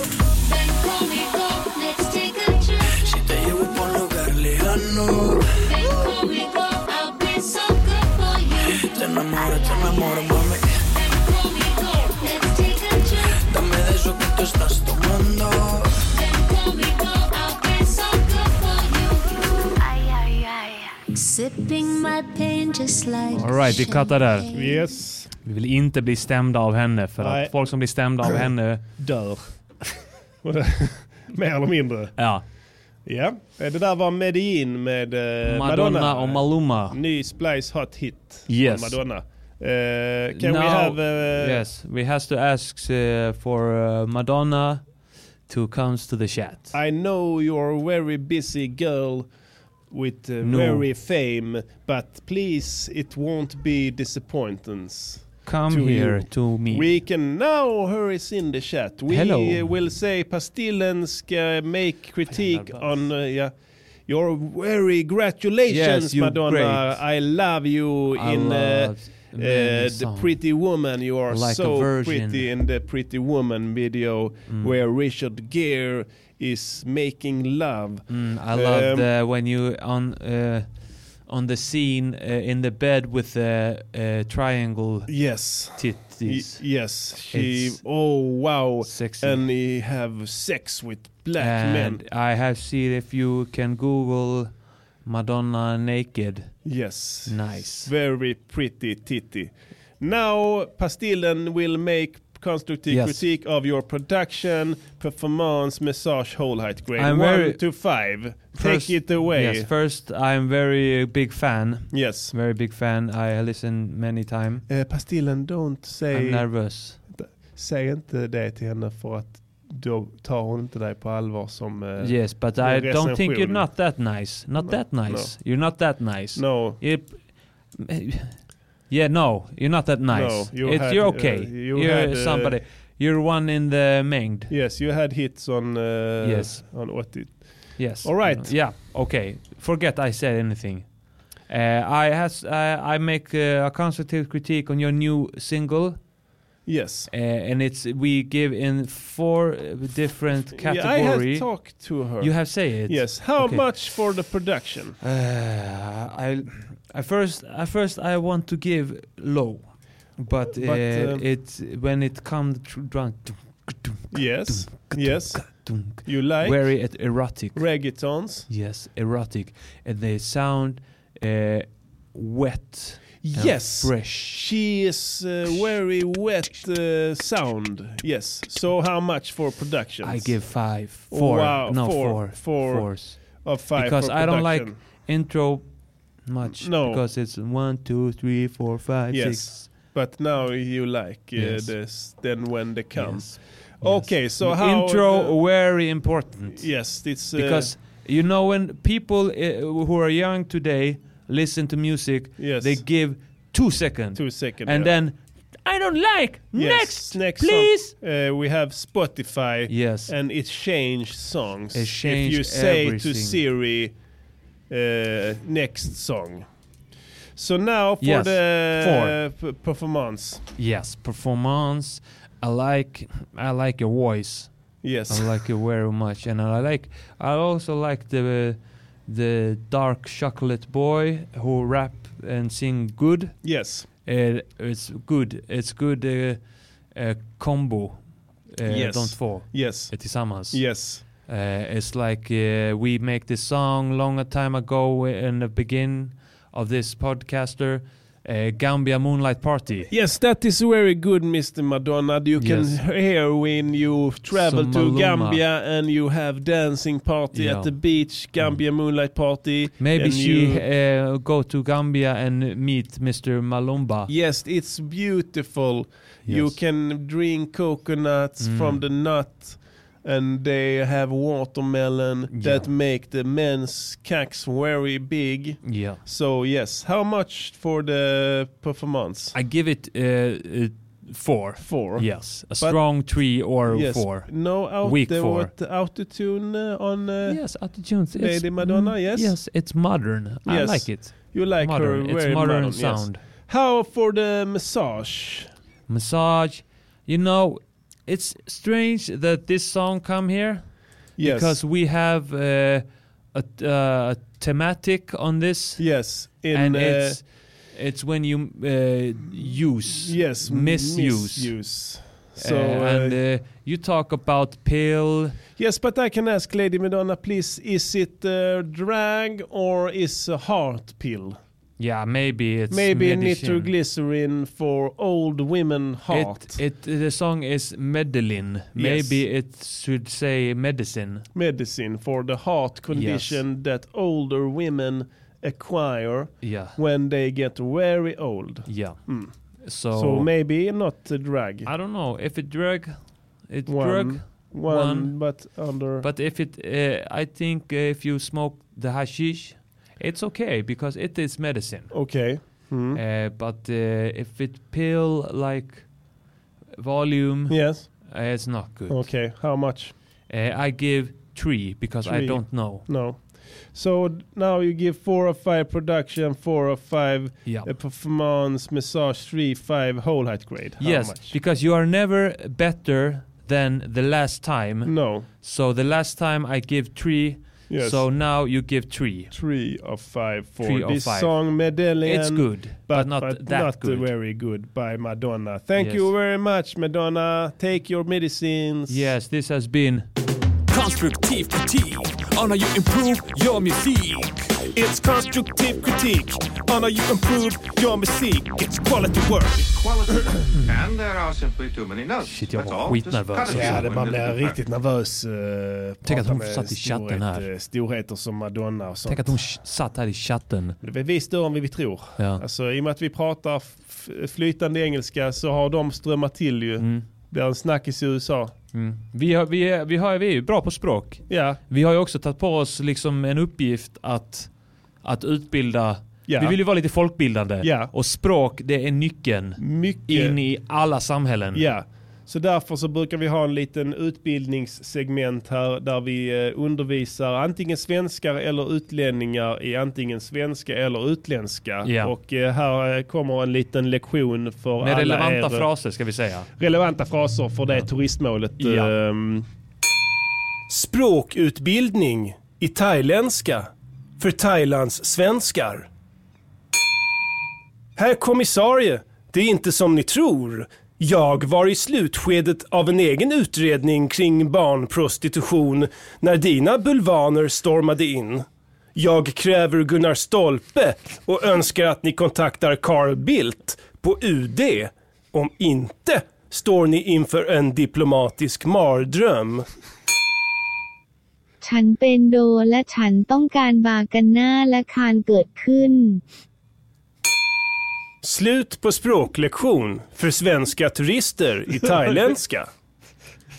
Speaker 7: Ven conmigo, let's take a trip.
Speaker 6: Si te llevo por un lugar lejano,
Speaker 7: Ven conmigo, I'll be so good for you.
Speaker 6: te enamoro, te enamoro, mami.
Speaker 7: Sipping my pain just like
Speaker 2: Alright, vi cuttar där.
Speaker 1: Yes.
Speaker 2: Vi vill inte bli stämda av henne för
Speaker 1: Nej.
Speaker 2: att folk som blir stämda av henne,
Speaker 1: Dör. [LAUGHS] Mer eller mindre.
Speaker 2: ja.
Speaker 1: Ja, Eh, det där var Medellin med eh,
Speaker 2: Madonna,
Speaker 1: Madonna.
Speaker 2: och Maluma.
Speaker 1: Ny Splice Hot Hit
Speaker 2: Yes.
Speaker 1: Madonna. Eh, can
Speaker 2: Now-
Speaker 1: we have... eh,
Speaker 2: Yes, we has to ask uh, for uh, Madonna to comes to the chat.
Speaker 1: I know you're a very busy girl with uh,
Speaker 2: No.
Speaker 1: very fame, but please, it won't be disappointance.
Speaker 2: Come
Speaker 1: to
Speaker 2: here
Speaker 1: you.
Speaker 2: to me.
Speaker 1: We can now is in the chat. We
Speaker 2: Hello.
Speaker 1: uh, will say Pastillen ska make critique on uh, yeah, your very congratulations
Speaker 2: Yes,
Speaker 1: Madonna.
Speaker 2: great.
Speaker 1: I love you
Speaker 2: I
Speaker 1: in uh, the. Pretty Woman. You are
Speaker 2: Like
Speaker 1: so pretty in the Pretty Woman video
Speaker 2: Mm.
Speaker 1: where Richard Gere is making love.
Speaker 2: Mm, I love
Speaker 1: Um,
Speaker 2: the when you on uh, on the scene uh, in the bed with the uh, triangle
Speaker 1: Yes.
Speaker 2: titties.
Speaker 1: Y- yes, she.
Speaker 2: It's
Speaker 1: oh wow!
Speaker 2: sexy.
Speaker 1: And he have sex with black men.
Speaker 2: and I have seen if you can Google Madonna naked.
Speaker 1: Yes.
Speaker 2: Nice.
Speaker 1: Very pretty titty. Now, Pastillen will make constructive
Speaker 2: Yes.
Speaker 1: critique of your production, performance, massage, whole height grade.
Speaker 2: I'm
Speaker 1: One
Speaker 2: very-
Speaker 1: to five.
Speaker 2: First-
Speaker 1: Take it away.
Speaker 2: Yes, first I'm very big fan.
Speaker 1: Yes.
Speaker 2: Very big fan. I listen many time.
Speaker 1: Eh, Pastillen, don't say...
Speaker 2: I'm nervous.
Speaker 1: Säg inte det till henne för att då tar hon inte dig på allvar som eh,
Speaker 2: Yes, but I don't think you're not that nice. Not
Speaker 1: No,
Speaker 2: that nice. You're not that nice.
Speaker 1: No.
Speaker 2: You- yeah, no, you're not that nice.
Speaker 1: No, you
Speaker 2: it's,
Speaker 1: had,
Speaker 2: you're
Speaker 1: uh,
Speaker 2: okay.
Speaker 1: you
Speaker 2: are
Speaker 1: had, uh,
Speaker 2: somebody. You're one in the mengd.
Speaker 1: Yes, you had hits on uh,
Speaker 2: Yes.
Speaker 1: on 80.
Speaker 2: Yes.
Speaker 1: All right.
Speaker 2: Yeah. Okay. Forget I said anything. Uh, I has uh, I make uh, a constructive critique on your new single.
Speaker 1: Yes.
Speaker 2: Uh, and it's we give in four uh, different
Speaker 1: Yeah, I have talked to her.
Speaker 2: You have say it.
Speaker 1: Yes. How
Speaker 2: Okay.
Speaker 1: much for the production?
Speaker 2: Uh, I, I first, I first, I want to give low, but, uh,
Speaker 1: But, um,
Speaker 2: it's when it comes to drunk,
Speaker 1: Yes. Yes. You like
Speaker 2: very erotic.
Speaker 1: reggaetons?
Speaker 2: Yes, erotic, and they sound uh, wet.
Speaker 1: Yes.
Speaker 2: fresh.
Speaker 1: She is uh, very wet uh, sound. Yes. So how much for production?
Speaker 2: I give five, four,
Speaker 1: Wow,
Speaker 2: no
Speaker 1: four,
Speaker 2: four,
Speaker 1: four
Speaker 2: fours.
Speaker 1: of five
Speaker 2: because I don't like intro much.
Speaker 1: No.
Speaker 2: because it's one, two, three, four, five,
Speaker 1: Yes.
Speaker 2: six.
Speaker 1: But now you like uh,
Speaker 2: Yes.
Speaker 1: this. Then when they come.
Speaker 2: Yes.
Speaker 1: Okay. So how
Speaker 2: intro
Speaker 1: the-
Speaker 2: very important.
Speaker 1: yes, it's uh,
Speaker 2: because you know when people uh, who are young today listen to music,
Speaker 1: Yes.
Speaker 2: they give two seconds,
Speaker 1: two seconds.
Speaker 2: and
Speaker 1: yeah.
Speaker 2: then I don't like
Speaker 1: Yes,
Speaker 2: next,
Speaker 1: next
Speaker 2: please.
Speaker 1: Uh, we have Spotify.
Speaker 2: Yes.
Speaker 1: and it changed songs.
Speaker 2: It
Speaker 1: if you say to. Siri, uh, next song. So now for
Speaker 2: Yes,
Speaker 1: the p- performance.
Speaker 2: Yes, performance. I like I like your voice.
Speaker 1: Yes.
Speaker 2: I like it very much, and I like I also like the the dark chocolate boy who rap and sing good.
Speaker 1: Yes.
Speaker 2: Uh, it's good. It's good uh, uh, combo. Uh,
Speaker 1: Yes.
Speaker 2: Don't fall.
Speaker 1: Yes.
Speaker 2: Uh, tillsammans.
Speaker 1: Yes.
Speaker 2: Uh, it's like uh, we make this song long a time ago in the begin of this podcaster, uh, Gambia Moonlight Party.
Speaker 1: Yes, that is very good, Mr. Madonna. You can
Speaker 2: Yes.
Speaker 1: hear when you travel
Speaker 2: So
Speaker 1: to
Speaker 2: Maluma.
Speaker 1: Gambia and you have dancing party
Speaker 2: Yeah.
Speaker 1: at the beach, Gambia Moonlight Party.
Speaker 2: Maybe she
Speaker 1: you-
Speaker 2: uh, go to Gambia and meet Mr. Malumba.
Speaker 1: Yes, it's beautiful. You
Speaker 2: Yes.
Speaker 1: can drink coconuts
Speaker 2: Mm.
Speaker 1: from the nut, and they have watermelon that make the men's cacks very big.
Speaker 2: Yeah.
Speaker 1: So yes, how much for the performance?
Speaker 2: I give it uh, uh, four.
Speaker 1: Four.
Speaker 2: Yes, a
Speaker 1: But-
Speaker 2: strong three or
Speaker 1: yes,
Speaker 2: four.
Speaker 1: No out the,
Speaker 2: four.
Speaker 1: what, autotune uh, on uh,
Speaker 2: Yes. It's-
Speaker 1: Lady Madonna.
Speaker 2: mm,
Speaker 1: Yes.
Speaker 2: Yes, it's modern.
Speaker 1: Yes.
Speaker 2: I like it.
Speaker 1: You like
Speaker 2: modern.
Speaker 1: her
Speaker 2: It's
Speaker 1: very
Speaker 2: modern
Speaker 1: yes.
Speaker 2: sound.
Speaker 1: How for the massage?
Speaker 2: Massage. You know, it's strange that this song come here.
Speaker 1: Yes.
Speaker 2: Because we have uh, a, uh, a thematic on this.
Speaker 1: Yes. In,
Speaker 2: and
Speaker 1: uh,
Speaker 2: it's it's when you uh, use
Speaker 1: Yes,
Speaker 2: misuse
Speaker 1: misuse.
Speaker 2: so and uh, you talk about pill
Speaker 1: Yes, but I can ask Lady Madonna, please, is it drag or is a heart pill?
Speaker 2: Yeah maybe it's
Speaker 1: Maybe
Speaker 2: medicine.
Speaker 1: nitroglycerin for old women heart.
Speaker 2: It, it the song is Medellin. Maybe it should say medicine.
Speaker 1: Medicine for the heart condition that older women acquire
Speaker 2: Yeah.
Speaker 1: when they get very old.
Speaker 2: Yeah.
Speaker 1: Mm.
Speaker 2: So,
Speaker 1: So maybe not a drug.
Speaker 2: I don't know if it drug, it
Speaker 1: One-
Speaker 2: drug
Speaker 1: one, but under.
Speaker 2: But if it, uh, I think uh, if you smoke the hashish, it's okay because it is medicine.
Speaker 1: Okay. Hmm.
Speaker 2: Uh, but uh, if it pill like volume,
Speaker 1: Yes.
Speaker 2: uh, it's not good.
Speaker 1: Okay, how much?
Speaker 2: Uh, I give three because I don't know.
Speaker 1: No. So now you give four or five production, four or five
Speaker 2: Yeah.
Speaker 1: uh, performance, massage, three, five whole height grade. How
Speaker 2: yes,
Speaker 1: much?
Speaker 2: because you are never better than the last time.
Speaker 1: No.
Speaker 2: So the last time I give three.
Speaker 1: Yes.
Speaker 2: So now you give three.
Speaker 1: Three of five for
Speaker 2: Three
Speaker 1: this
Speaker 2: five.
Speaker 1: song Medallion.
Speaker 2: It's good, but not that
Speaker 1: not
Speaker 2: good.
Speaker 1: very good by Madonna. Thank
Speaker 2: Yes.
Speaker 1: you very much, Madonna. Take your medicines.
Speaker 2: Yes, this has been
Speaker 11: Konstruktiv kritik on how you improve your music.
Speaker 1: It's constructive critique on how you improve your music. It's quality work.
Speaker 12: And there are simply too many notes.
Speaker 2: Shit, jag var skitnervös.
Speaker 1: Ja, det, man blir riktigt nervös. Uh,
Speaker 2: Tänk att hon satt i chatten här.
Speaker 1: Storheter som Madonna och sånt.
Speaker 2: Tänk att hon satt här i chatten.
Speaker 1: Det är vi större än vi tror.
Speaker 2: Ja.
Speaker 1: Alltså, I och med att vi pratar flytande engelska så har de strömmat till ju.
Speaker 2: Mm.
Speaker 1: Blir en snackis i USA.
Speaker 2: Mm. Vi, har, vi, är, vi, har, vi är ju bra på språk.
Speaker 1: Ja.
Speaker 2: Vi har ju också tagit på oss liksom en uppgift att, att utbilda.
Speaker 1: Ja.
Speaker 2: Vi vill ju vara lite folkbildande.
Speaker 1: Ja.
Speaker 2: Och språk, det är nyckeln
Speaker 1: Mycket.
Speaker 2: in i alla samhällen.
Speaker 1: Ja, så därför så brukar vi ha en liten utbildningssegment här där vi eh, undervisar antingen svenskar eller utlänningar i antingen svenska eller utländska.
Speaker 2: Ja.
Speaker 1: Och eh, här eh, kommer en liten lektion för
Speaker 2: Med
Speaker 1: alla
Speaker 2: relevanta
Speaker 1: er,
Speaker 2: fraser ska vi säga.
Speaker 1: relevanta fraser för det turistmålet.
Speaker 2: Ja.
Speaker 1: ehm. Språkutbildning i thailändska för Thailands svenskar. Herr kommissarie, det är inte som ni tror. Jag var i slutskedet av en egen utredning kring barnprostitution när dina bulvaner stormade in. Jag kräver Gunnar Stolpe och önskar att ni kontaktar Carl Bildt på UD. Om inte står ni inför en diplomatisk mardröm.
Speaker 13: ฉันเป็นโดและฉันต้องการบากันหน้าและคานเกิดขึ้น
Speaker 1: Slut på språklektion för svenska turister i thailändska. [LAUGHS]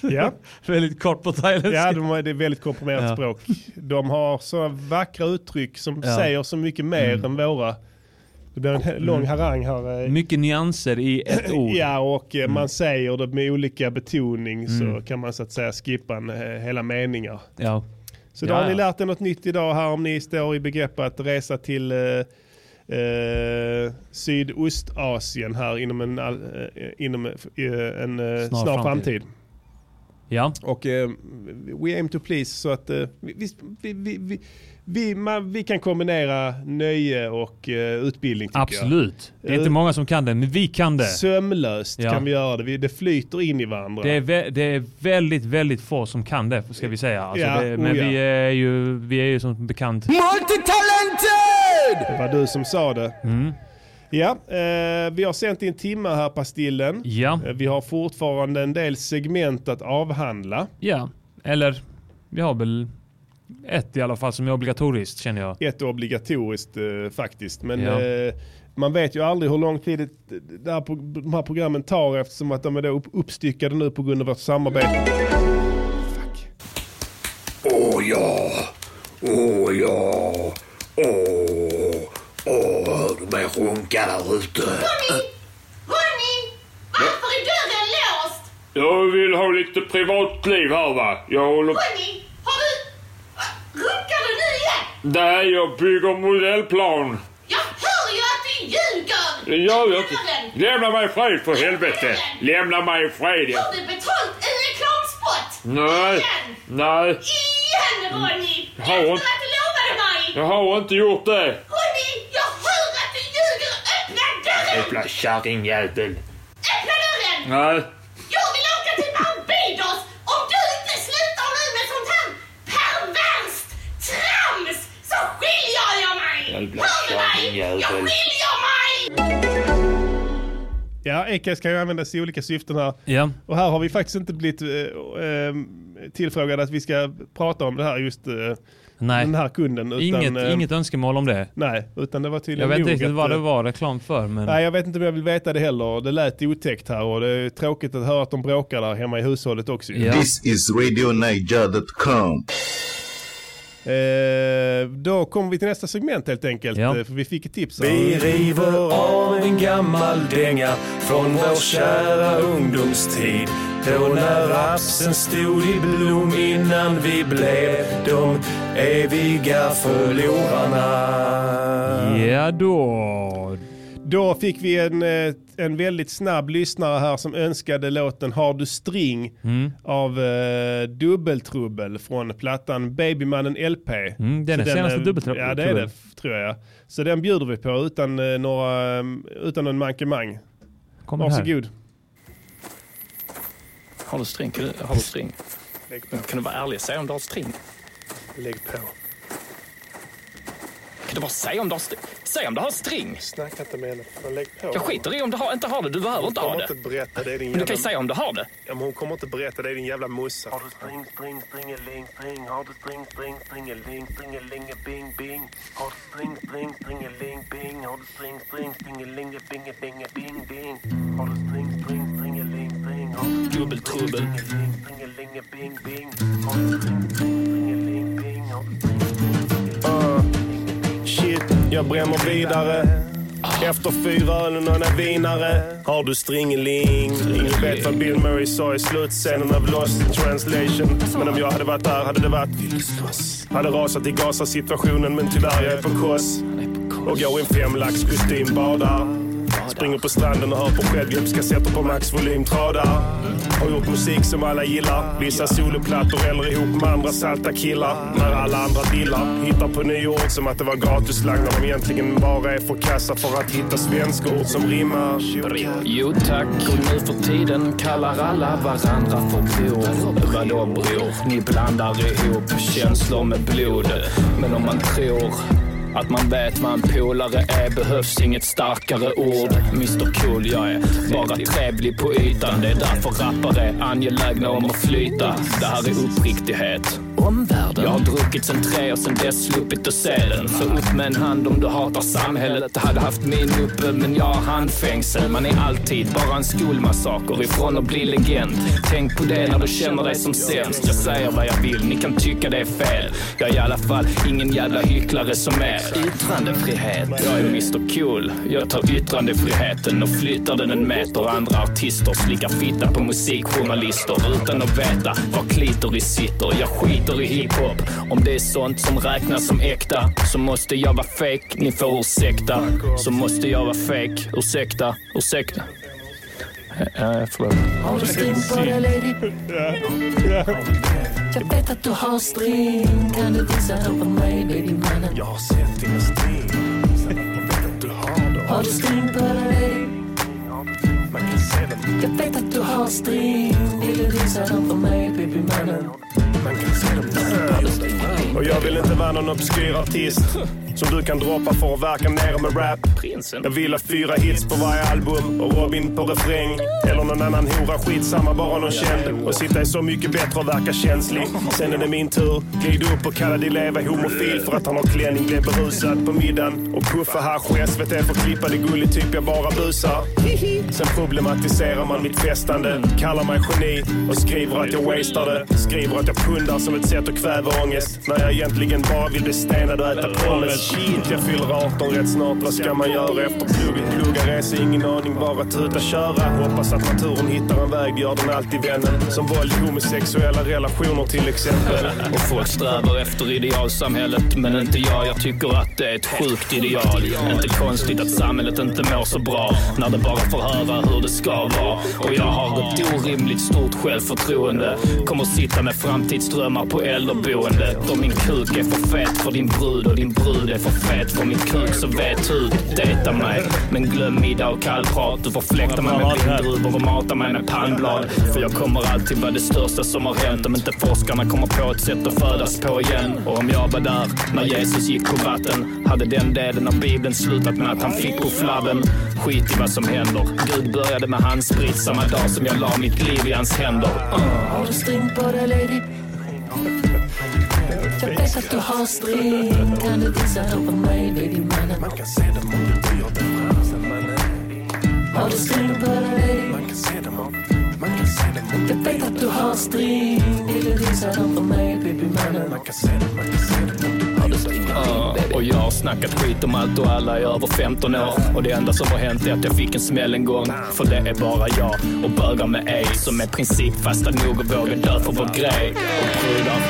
Speaker 1: Ja.
Speaker 2: väldigt kort på thailändska.
Speaker 1: Ja, de har, det är väldigt komprimerat
Speaker 2: Ja.
Speaker 1: språk. De har så vackra uttryck som
Speaker 2: Ja.
Speaker 1: säger så mycket mer
Speaker 2: Mm.
Speaker 1: än våra. Det blir en lång
Speaker 2: Mm.
Speaker 1: harang här. eh.
Speaker 2: Mycket nyanser i ett [CLEARS THROAT] ord.
Speaker 1: Ja, och eh, man säger det med olika betoning så
Speaker 2: Mm.
Speaker 1: kan man så att säga skippa en, eh, hela meningar.
Speaker 2: Ja.
Speaker 1: Så då
Speaker 2: Ja,
Speaker 1: har ni lärt er något nytt idag här om ni står i begrepp att resa till eh, eh, Sydostasien här inom en, eh, inom en
Speaker 2: Snar
Speaker 1: snar,
Speaker 2: framtid.
Speaker 1: framtid.
Speaker 2: Ja.
Speaker 1: Och we aim to please så att vi, vi, vi, vi, vi, man, vi kan kombinera nöje och eh, utbildning tycker
Speaker 2: Absolut.
Speaker 1: jag.
Speaker 2: Det är inte många som kan det, men vi kan det.
Speaker 1: Sömlöst
Speaker 2: Ja.
Speaker 1: kan vi göra det. Vi, det flyter in i varandra.
Speaker 2: Det är, vä- det är väldigt, väldigt få som kan det, ska vi säga. Alltså
Speaker 1: Ja,
Speaker 2: det, men
Speaker 1: oh ja.
Speaker 2: vi, är ju, vi är ju som bekant...
Speaker 1: Multitalented! Det var du som sa det.
Speaker 2: Mm.
Speaker 1: Ja, eh, vi har sänt in timmar här Pastillen.
Speaker 2: Ja.
Speaker 1: Eh, vi har fortfarande en del segment att avhandla.
Speaker 2: Ja, eller vi har väl ett i alla fall som är obligatoriskt känner jag.
Speaker 1: Ett obligatoriskt eh, faktiskt. Men
Speaker 2: Ja.
Speaker 1: eh, man vet ju aldrig hur lång tid det, det här, de här programmen tar eftersom att de är då upp, uppstyckade nu på grund av vårt samarbete.
Speaker 14: Åh ja, åh ja, åh, åh, hör du mig sjunka där ute?
Speaker 15: Ronny! Varför är dörren låst?
Speaker 3: Jag vill ha lite privatliv här va. Jag håller...
Speaker 15: Ronny, har du... Runkar du nu igen?
Speaker 3: Nej, jag bygger modellplan.
Speaker 15: Jag hör ju att du ljuger!
Speaker 3: Det gör jag inte. Lämna mig fred för helvete. Lämna mig fred. ja.
Speaker 15: Får du betalt i reklamspot?
Speaker 3: Nej,
Speaker 15: Igen!
Speaker 3: nej.
Speaker 15: Igen Ronny!
Speaker 3: Har
Speaker 15: Efter att du lovade mig!
Speaker 3: Jag har inte gjort det.
Speaker 15: Ronny, jag hör att du ljuger! Öppna dörren!
Speaker 3: Jävla kärringjävel.
Speaker 15: Öppna dörren!
Speaker 3: Nej. Kärringjävel.
Speaker 15: Jag skiljer mig!
Speaker 1: Ja, EKS kan ju användas i olika syften här.
Speaker 2: Ja.
Speaker 1: Och här har vi faktiskt inte blivit eh, tillfrågade att vi ska prata om det här just
Speaker 2: Nej.
Speaker 1: den här kunden. Utan,
Speaker 2: Inget,
Speaker 1: eh,
Speaker 2: inget önskemål om det.
Speaker 1: Nej, utan det var
Speaker 2: Jag
Speaker 1: tydligen
Speaker 2: vet inte riktigt vad det var reklam för, men...
Speaker 1: Nej, jag vet inte om jag vill veta det heller. Det lät otäckt här och det är tråkigt att höra att de bråkar där hemma i hushållet också. ju.
Speaker 16: This is RadioNiger.com.
Speaker 1: Eh, då kommer vi till nästa segment helt enkelt.
Speaker 2: Ja.
Speaker 1: eh, För vi fick ett tips.
Speaker 4: Vi river av en gammal dänga från vår kära ungdomstid. Då när rapsen stod i blom innan vi blev de eviga förlorarna.
Speaker 2: Ja då.
Speaker 1: Då fick vi en, eh, en väldigt snabb lyssnare här som önskade låten Har du string
Speaker 2: Mm.
Speaker 1: av eh, Dubbeltrubbel från plattan Babymannen LP.
Speaker 2: Mm, det är
Speaker 1: Så
Speaker 2: den senaste Dubbeltrubbel.
Speaker 1: Ja det är det tror jag. Så den bjuder vi på utan, eh, några, eh, utan någon mankemang.
Speaker 2: Kommer här.
Speaker 1: Varsågod.
Speaker 17: Har du string? Kan du, har du string? Kan du vara ärlig och säga om du har string?
Speaker 1: Lägg på.
Speaker 17: Kan du bara säga om du har, st- säg om du har string?
Speaker 4: Snacka inte med henne. Men Lägg på.
Speaker 17: Jag skiter i om du har, inte har det. Du behöver
Speaker 4: Hon
Speaker 17: inte ha det.
Speaker 4: inte berätta det, din
Speaker 17: Men du kan ju
Speaker 4: jävla-
Speaker 17: säga om du har det.
Speaker 4: Ja, men hon kommer inte berätta det, din jävla mussa.
Speaker 18: Har du string, string, stringeling, string? Har du string, string, stringeling, stringelinge, bing, bing? Har du string, string, stringeling, bing? Har du string, string, stringelinge, binge, binge, bing, bing? Har du string, string, stringeling, string? String,
Speaker 17: Dubbeltrubbel.
Speaker 18: stringeling, stringelinge, bing, bing? Har du string, string, stringeling, bing? Har du string,
Speaker 4: Uh, shit, jag bränner vidare. Efter fyra öl och några vinare har du stringeling. Ingen vet vad Bill Murray sa i slutscenen av Lost in translation. Men om jag hade varit där hade det varit Hade rasat i Gaza-situationen men tyvärr jag är på koss. Och går i en femlax kostym, badar. Springer på stranden och hör på självhjälpskassetter på maxvolym, tradar. Har gjort musik som alla gillar. Vissa soloplattor eller ihop med andra salta killar. När alla andra dillar. Hittar på nya ord som att det var gratislagg när de egentligen bara är för kassa för att hitta svenska ord som rimmar.
Speaker 17: Jo tack, och nu för tiden kallar alla varandra för bror. Vadå bror? Ni blandar ihop känslor med blod. Men om man tror att man vet vad en polare är behövs inget starkare ord. Mr Cool, jag är bara trevlig på ytan. Det är därför rappare är angelägna om att flyta. Det här är uppriktighet. Omvärlden. Jag har druckit sen tre och sen dess sluppit att se den. Så upp med en hand om du hatar samhället. Hade haft min uppe men jag har handfängsel. Man är alltid bara en skolmassaker ifrån att bli legend. Tänk på det när du känner dig som sämst. Jag säger vad jag vill, ni kan tycka det är fel. Jag är i alla fall ingen jävla hycklare som er. Yttrandefrihet. Jag är Mr Cool. Jag tar yttrandefriheten och flyttar den en meter. Andra artister slickar fitta på musikjournalister utan att veta var klitoris sitter. Jag skiter i hiphop. Om det är sånt som räknas som äkta så måste jag vara fake. Ni får ursäkta. Så måste jag vara fake. Ursäkta, ursäkta. Ja, förlåt.
Speaker 6: Har du string på dig lady? Jag vet att du har string. Kan du visa den för mig baby mannen?
Speaker 4: Jag har sett dina string. Du har dem.
Speaker 6: Har du string på dig lady?
Speaker 4: Man kan se dem.
Speaker 6: Jag vet att du har string. Vill du visa den för mig baby mannen?
Speaker 4: Man kan se dem där. Och jag vill inte vara någon obskyr artist som du kan droppa för att verka nere med rap. Jag vill ha fyra hits på varje album och Robin på refräng. Eller någon annan hora, skitsamma, bara någon känd. Och sitta är så mycket bättre och verka känslig. Sen är det min tur. Glid upp och kalla din leva homofil för att han har klänning. Blev berusad på middagen och puffa hasch i SVT för klippa det gullig typ jag bara busar. Sen problematiserar man mitt festande. Kallar mig geni och skriver att jag wastar det. Skriver att jag pundar som ett sätt att kväva ångest. När jag egentligen bara vill bli stenad och äta pommes. Shit, jag fyller 18 rätt snart. Vad ska man göra efter plugget? Plugga, resa, ingen aning. Bara tuta, köra. Hoppas att naturen hittar en väg. Gör den alltid vännen. Som våld i homosexuella relationer till exempel.
Speaker 17: Och folk strävar efter idealsamhället, men inte jag. Jag tycker att det är ett sjukt ideal. Inte konstigt att samhället inte mår så bra när det bara får höra hur det ska vara. Och jag har ett orimligt stort självförtroende. Kommer sitta med framtidsdrömmar på äldreboendet. Och min kuk är för fet för din brud och din brud är för fet för min kuk. Så vet hur, dejta mig. Men glöm middag och kallprat. Du får fläkta mig med vindruvor och mata mig med pannblad. För jag kommer alltid vara det största som har hänt om inte forskarna kommer på ett sätt att födas på igen. Och om jag var där när Jesus gick på vatten hade den delen av Bibeln slutat med att han fick på flabben. Skit i vad som händer. Gud började med handsprit samma dag som jag la mitt liv i hans händer.
Speaker 6: Har du string på dig lady? Jag vet att du har string. Kan du visa den för mig baby mannen?
Speaker 4: Man kan se dem om du fram. mannen.
Speaker 6: Har du string på dig lady?
Speaker 4: Man kan se dem om, man kan se dem om
Speaker 6: Jag vet att du har string. Vill du visa den för mig baby mannen?
Speaker 4: Man kan se dem, man kan se dem om du
Speaker 6: string på
Speaker 17: Ja, och jag har snackat skit om allt och alla i över 15 år. Och det enda som har hänt är att jag fick en smäll en gång. För det är bara jag och bögar med aids som är principfasta nog och vågar dö för vår grej. Och brudar,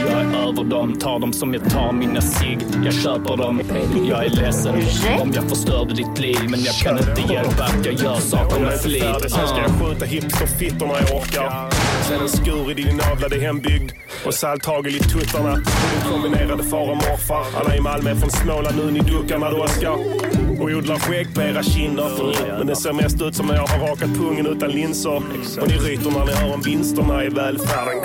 Speaker 17: jag är över dem, tar dem som jag tar mina cigg. Jag köper dem. Jag är ledsen om jag förstörde ditt liv, men jag kan inte hjälpa att jag gör saker med flit.
Speaker 4: Sen ska jag skjuta hipsterfittorna jag orkar. Sen en skur i din avlade hembygd. Och salthagel i tuttarna. Och din kombinerade far och morfar. Alla i Malmö är från Småland, nu ni duckar när du Oskar
Speaker 1: odlar skägg på era kinder. Men det ser mest ut som när jag har rakat pungen utan linser. Och ni ryter när ni hör om vinsterna i välfärden.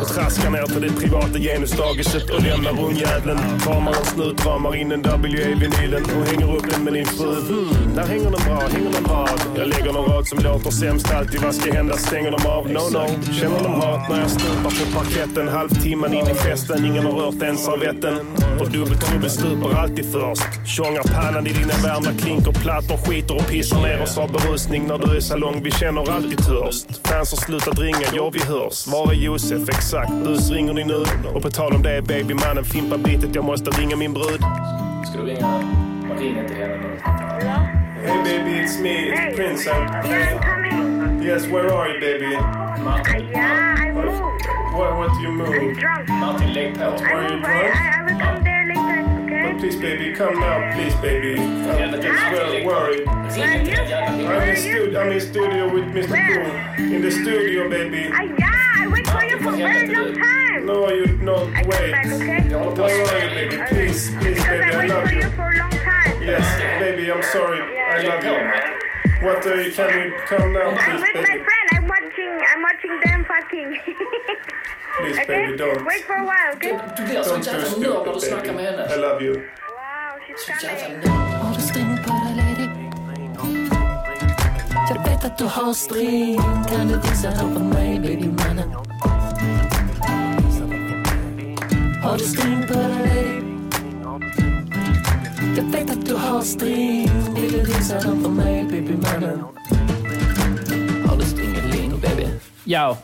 Speaker 1: Och traskar ner till det privata genusdagiset och lämnar ungjäveln. Kramar en snut, ramar in en WA-vinylen och hänger upp den med din fru. Hmm, där hänger den bra, hänger den bra. Jag lägger någon rad som låter sämst alltid. Vad ska hända? Stänger de av? No, no. Känner de hat när jag stupar på parketten. Halvtimman in i festen, ingen har rört ens servetten. Och dubbeltrubbel stupar alltid först. Tjongar pannan i dina värmda klinkerplattor. Skiter och pissar ner oss av berusning när du är salong. Vi känner alltid törst. Fans har slutat ringa, ja vi hörs. Var är Josef? Exakt, bus ringer ni nu. Och på tal om det, babymannen fimpar bitet. Jag måste ringa min brud.
Speaker 17: Ska du ringa? Ring inte henne.
Speaker 1: Hey baby, it's me, it's Prince. I'm... Yes, where are you baby?
Speaker 17: Martin.
Speaker 15: Yeah, I moved.
Speaker 1: What, what do you move?
Speaker 15: I'm drunk.
Speaker 17: Martin, lägg på.
Speaker 1: Where are you
Speaker 15: I,
Speaker 1: drunk?
Speaker 15: I, I will come there later, okay?
Speaker 1: But please baby, come now, please baby. I'm just well worried.
Speaker 15: Where are you?
Speaker 1: I'm in,
Speaker 15: are
Speaker 1: stu- I'm in studio with Mr.
Speaker 15: Where?
Speaker 1: Cool. In the studio, baby.
Speaker 15: I, yeah, I wait for you for a very long time.
Speaker 1: No, you no
Speaker 15: I
Speaker 1: wait.
Speaker 15: come back, okay?
Speaker 1: Where are you, baby? Please, please,
Speaker 15: Because
Speaker 1: baby,
Speaker 15: I
Speaker 1: I
Speaker 15: wait
Speaker 1: love
Speaker 15: for
Speaker 1: you.
Speaker 15: you for a long time.
Speaker 1: Yes, baby, I'm sorry. I love you. What are you? Can you come now,
Speaker 15: I'm
Speaker 1: please,
Speaker 15: with my
Speaker 1: baby?
Speaker 15: Friend. I'm watching. I'm watching them fucking.
Speaker 1: Please, [LAUGHS]
Speaker 15: okay?
Speaker 1: baby, don't.
Speaker 15: Wait for a while, okay?
Speaker 17: Du blir så
Speaker 1: Don't
Speaker 17: jävla
Speaker 1: do
Speaker 17: nörd när du
Speaker 1: stupid,
Speaker 17: snackar med
Speaker 1: baby.
Speaker 17: henne.
Speaker 1: I love you.
Speaker 15: Wow, she's
Speaker 17: Så jävla
Speaker 15: coming.
Speaker 17: nörd. Har du string på dig lady? Jag vet att du har string. Kan du visa den för mig babymannen? Har du string på dig lady? Jag vet att du har string. Vill du visa den för mig babymannen? Har Ja.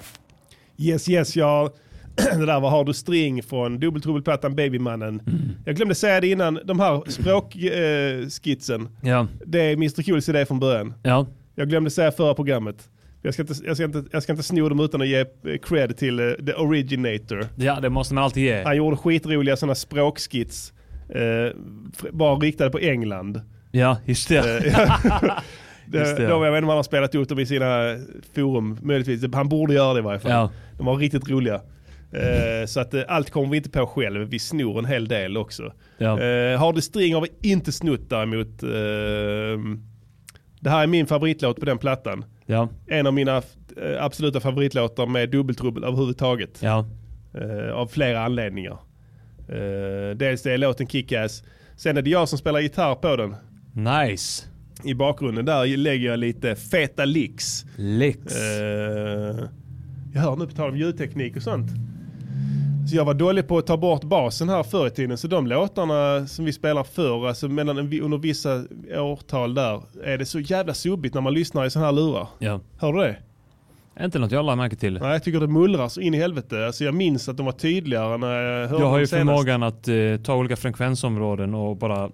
Speaker 1: Yes, yes, ja. [CLEARS THROAT] Det där var Har du string från dubbeltrubbelplattan Babymannen. Jag glömde säga det innan, de här språkskitsen.
Speaker 2: Ja.
Speaker 1: Det är Mr. Cools idé från början.
Speaker 2: Ja.
Speaker 1: Jag glömde säga förra programmet. Jag ska, inte, jag, ska inte, jag ska inte sno dem utan att ge eh, cred till eh, the originator.
Speaker 2: Ja, det måste man alltid ge.
Speaker 1: Han gjorde skitroliga sådana språkskits. Eh, fr- bara riktade på England.
Speaker 2: Ja, just det. [LAUGHS]
Speaker 1: Eh, det. Då, jag vet inte om han har spelat upp dem i sina forum, möjligtvis. Han borde göra det i varje fall.
Speaker 2: Ja.
Speaker 1: De var riktigt roliga. Eh, så att eh, allt kommer vi inte på själv, vi snor en hel del också.
Speaker 2: Ja.
Speaker 1: Eh, har du string har vi inte snott däremot. Eh, det här är min favoritlåt på den plattan.
Speaker 2: Ja.
Speaker 1: En av mina eh, absoluta favoritlåtar med dubbeltrubbel överhuvudtaget.
Speaker 2: Ja.
Speaker 1: Eh, av flera anledningar. Eh, dels är låten Kick-Ass. Sen är det jag som spelar gitarr på den.
Speaker 2: Nice.
Speaker 1: I bakgrunden där lägger jag lite feta licks.
Speaker 2: Licks.
Speaker 1: Eh, jag hör nu på tal om ljudteknik och sånt. Så jag var dålig på att ta bort basen här förr i tiden. Så de låtarna som vi spelar förr, alltså mellan under vissa årtal där, är det så jävla subbigt när man lyssnar i sådana här lurar.
Speaker 2: Ja.
Speaker 1: Hör du det?
Speaker 2: Inte något jag la märke till.
Speaker 1: Nej, jag tycker det mullrar så in i helvete. Alltså jag minns att de var tydligare när jag hörde
Speaker 2: Jag har ju
Speaker 1: senast.
Speaker 2: förmågan att eh, ta olika frekvensområden och bara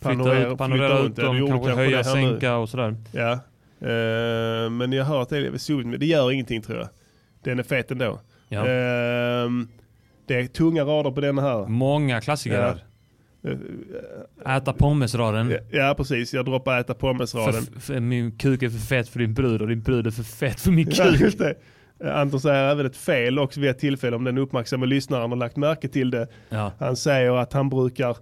Speaker 2: flytta
Speaker 1: Panorera-
Speaker 2: ut, panorera
Speaker 1: flytta
Speaker 2: ut dem, kanske höja, sänka och sådär.
Speaker 1: Ja, Eh, men jag hör att det men det gör ingenting tror jag. Den är fet ändå.
Speaker 2: Ja.
Speaker 1: Ehm, det är tunga rader på den här.
Speaker 2: Många klassiker
Speaker 1: Ja.
Speaker 2: där. Äta pommesraden.
Speaker 1: Ja, precis. Jag droppar äta pommesraden.
Speaker 2: Min kuk är för fet för din brud och din brud är för fet för min [LAUGHS]
Speaker 1: Ja,
Speaker 2: kuk.
Speaker 1: Eh, Anton säger även ett fel också vid ett tillfälle om den uppmärksamma lyssnaren har lagt märke till det.
Speaker 2: Ja.
Speaker 1: Han säger att han brukar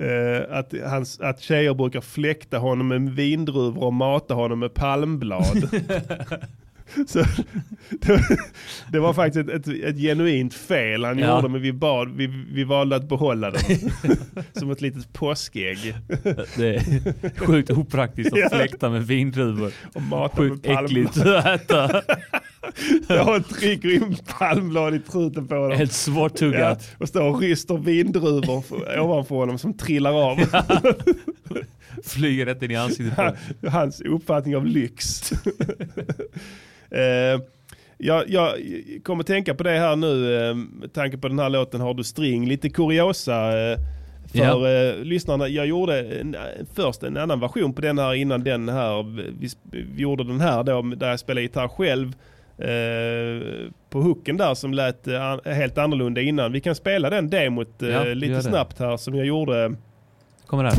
Speaker 1: eh, att, hans, att tjejer brukar fläkta honom med vindruvor och mata honom med palmblad. [LAUGHS] Så, det, det var faktiskt ett, ett, ett genuint fel han
Speaker 2: Ja.
Speaker 1: gjorde men vi, bad, vi, vi valde att behålla den. [LAUGHS] Som ett litet påskägg.
Speaker 2: Det är sjukt opraktiskt att fläkta med vindruvor.
Speaker 1: Och mata
Speaker 2: Sjukt
Speaker 1: med
Speaker 2: äckligt
Speaker 1: palmblad.
Speaker 2: att äta. [LAUGHS] [LAUGHS]
Speaker 1: Jag har trycker in palmblad i truten på dem.
Speaker 2: Helt svårtuggat.
Speaker 1: Ja, och står och ryster vindruvor ovanför honom som trillar av. [LAUGHS]
Speaker 2: Flyger rätt in i ansiktet på
Speaker 1: Han- Hans uppfattning av lyx. [LAUGHS] eh, jag, jag kommer tänka på det här nu eh, med tanke på den här låten Har du string. Lite kuriosa eh, för
Speaker 2: Ja.
Speaker 1: eh, lyssnarna. Jag gjorde en, först en annan version på den här innan den här. Vi, vi gjorde den här då där jag spelade gitarr själv. Eh, på hooken där som lät eh, an- helt annorlunda innan. Vi kan spela den demot eh,
Speaker 2: Ja,
Speaker 1: lite snabbt här som jag gjorde.
Speaker 2: Kommer här.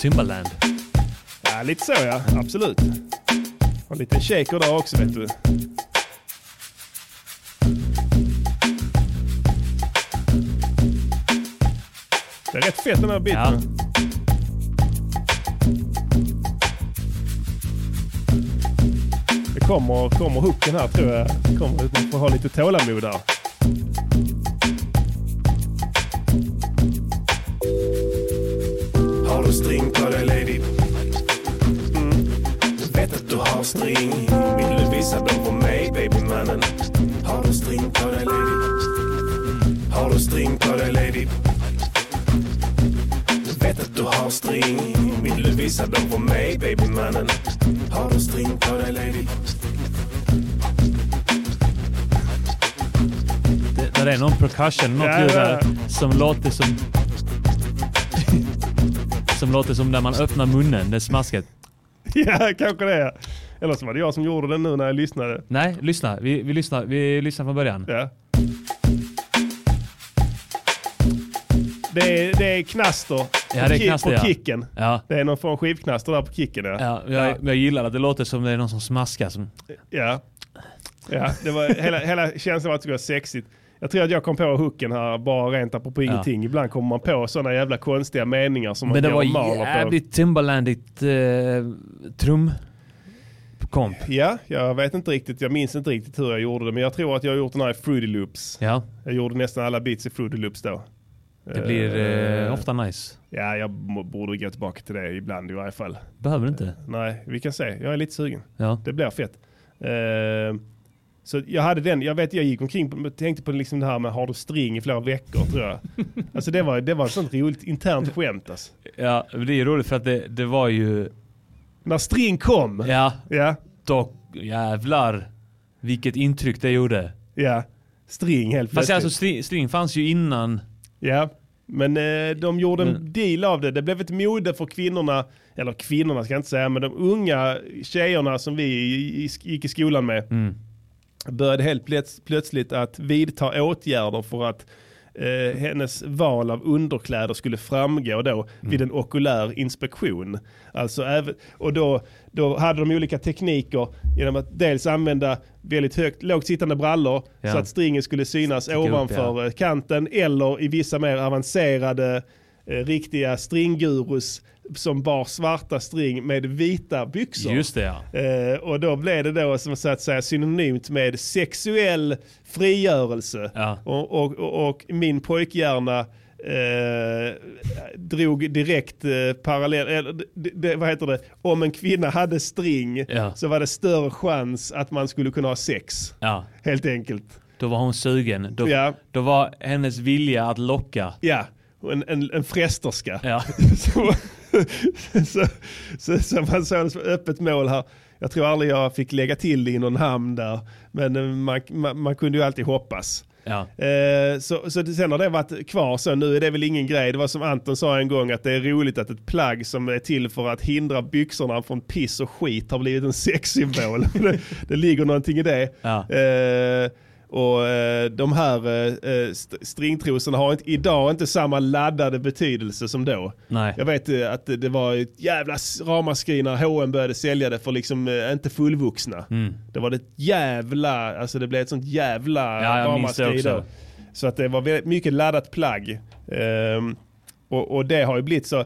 Speaker 2: Timbaland.
Speaker 1: Ja, lite så ja. Absolut. Och lite shaker där också vet du. Det är rätt fett den här biten. Det kommer, kommer hooken här tror jag. Kommer, man får ha lite tålamod där.
Speaker 4: Har du string på dig lady? Mm. Du vet att du har string. Vill du visa dem på mig babymannen? Har du string på dig lady? Har du string på dig lady? Du vet att du har string. Vill du visa dem på mig babymannen? Har du string på dig lady?
Speaker 2: Det, där är någon percussion, något
Speaker 1: Ja,
Speaker 2: ljud
Speaker 1: ja.
Speaker 2: där som låter som... som låter som när man öppnar munnen, det smasket.
Speaker 1: Ja, kanske det. är. Eller så var det jag som gjorde den nu när jag lyssnade.
Speaker 2: Nej, lyssna. Vi, vi, lyssnar, vi lyssnar från början.
Speaker 1: Ja. Det är, det är knaster,
Speaker 2: Ja,
Speaker 1: på,
Speaker 2: det är knaster,
Speaker 1: på
Speaker 2: ja.
Speaker 1: kicken.
Speaker 2: Ja.
Speaker 1: Det är någon form av skivknaster där på kicken. Ja.
Speaker 2: Ja, jag, jag gillar att det låter som det är någon som smaskar. Som,
Speaker 1: Ja, ja det var, hela, hela känslan var att det skulle vara sexigt. Jag tror att jag kom på hooken här bara rent apropå
Speaker 2: Ja.
Speaker 1: ingenting. Ibland kommer man på sådana jävla konstiga meningar som man
Speaker 2: men det var jävligt Timberlandigt eh, trum komp.
Speaker 1: Ja, jag vet inte riktigt. Jag minns inte riktigt hur jag gjorde det. Men jag tror att jag har gjort den här i Fruity Loops.
Speaker 2: Ja.
Speaker 1: Jag gjorde nästan alla beats i Fruity Loops då.
Speaker 2: Det blir eh,
Speaker 1: Eh,
Speaker 2: ofta nice.
Speaker 1: Ja, jag borde gå tillbaka till det ibland i varje fall.
Speaker 2: Behöver inte.
Speaker 1: Nej, vi kan se. Jag är lite sugen.
Speaker 2: Ja.
Speaker 1: Det blir fett. Eh, så jag hade den, jag vet jag gick omkring på, tänkte på liksom det här med har du string i flera veckor tror jag. [LAUGHS] alltså det var, det var ett sånt roligt internt skämt alltså.
Speaker 2: Ja, det är ju roligt för att det, det var ju...
Speaker 1: När string kom.
Speaker 2: Ja.
Speaker 1: Ja.
Speaker 2: Då jävlar vilket intryck det gjorde.
Speaker 1: Ja. String helt
Speaker 2: Fast
Speaker 1: plötsligt.
Speaker 2: alltså string, string fanns ju innan.
Speaker 1: Ja, men eh, de gjorde en
Speaker 2: Men-
Speaker 1: deal av det. Det blev ett mode för kvinnorna, eller kvinnorna ska jag inte säga, men de unga tjejerna som vi gick i skolan med
Speaker 2: Mm.
Speaker 1: Började helt plöts- plötsligt att vidta åtgärder för att eh, hennes val av underkläder skulle framgå då vid
Speaker 2: Mm.
Speaker 1: en okulär inspektion. Alltså och då, då hade de olika tekniker genom att dels använda väldigt högt, lågt sittande brallor
Speaker 2: Ja.
Speaker 1: så att stringen skulle synas
Speaker 2: Sticka upp,
Speaker 1: ovanför
Speaker 2: ja.
Speaker 1: eh, kanten eller i vissa mer avancerade eh, riktiga stringgurus som bar svarta string med vita byxor.
Speaker 2: Just det ja.
Speaker 1: Eh, och då blev det då som så att säga synonymt med sexuell frigörelse. Och, och, och, och min pojkhjärna eh, drog direkt eh, parallell, eller, det, det, vad heter det, om en kvinna hade string
Speaker 2: Ja.
Speaker 1: så var det större chans att man skulle kunna ha sex.
Speaker 2: Ja.
Speaker 1: Helt enkelt.
Speaker 2: Då var hon sugen. Då,
Speaker 1: Ja.
Speaker 2: då var hennes vilja att locka.
Speaker 1: Ja, en, en, en fresterska.
Speaker 2: Ja. [LAUGHS] [LAUGHS]
Speaker 1: så, så, så, man såg det som öppet mål här. Jag tror aldrig jag fick lägga till det i någon hamn där. Men eh, man, man, man kunde ju alltid hoppas.
Speaker 2: Ja.
Speaker 1: Eh, så, så det, sen har det varit kvar så nu är det väl ingen grej. Det var som Anton sa en gång att det är roligt att ett plagg som är till för att hindra byxorna från piss och skit har blivit en sexsymbol. [LAUGHS] det, det ligger någonting i det.
Speaker 2: Ja.
Speaker 1: Eh, och eh, de här eh, st- stringtrosorna har inte, idag inte samma laddade betydelse som då.
Speaker 2: Nej.
Speaker 1: Jag vet eh, att det- var ett jävla ramaskri när H&M började sälja det för liksom eh, inte fullvuxna.
Speaker 2: Mm.
Speaker 1: Det var det ett jävla, alltså det blev ett sånt jävla
Speaker 2: Ja,
Speaker 1: ramaskri då. Så att det var väldigt mycket laddat plagg. Ehm, och, och det har ju blivit så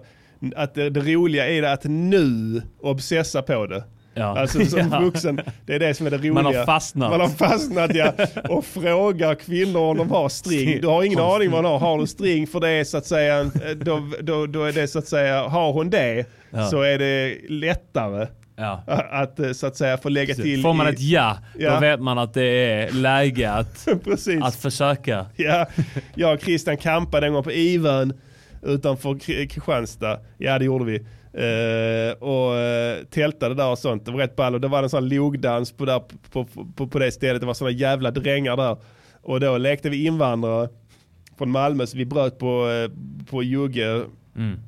Speaker 1: att det, det roliga är det att nu obsessa på det.
Speaker 2: Ja.
Speaker 1: Alltså som [LAUGHS]
Speaker 2: Ja.
Speaker 1: vuxen, det är det som är det roliga.
Speaker 2: Man har fastnat.
Speaker 1: Man har fastnat ja. Och frågar kvinnor om de har string. Du har ingen aning vad hon har. Har du string för det är så att säga, en- då, då, då är det så att säga, har hon det
Speaker 2: Ja.
Speaker 1: så är det lättare
Speaker 2: Ja.
Speaker 1: att eh, så att säga få lägga till.
Speaker 2: Får man
Speaker 1: i-
Speaker 2: ett ja,
Speaker 1: Ja.
Speaker 2: då vet man att det är läge att, [LAUGHS]
Speaker 1: Precis.
Speaker 2: att försöka.
Speaker 1: Ja, jag och Christian campade en gång på Ivön utanför Kristianstad. Ja det gjorde vi. Eh, och uh, tältade där och sånt. Det var rätt ball och det var en sån logdans på, där, på, på, på det stället. Det var såna jävla drängar där. Och då lekte vi invandrare från Malmö så vi bröt på, eh, på jugge.
Speaker 2: Mm.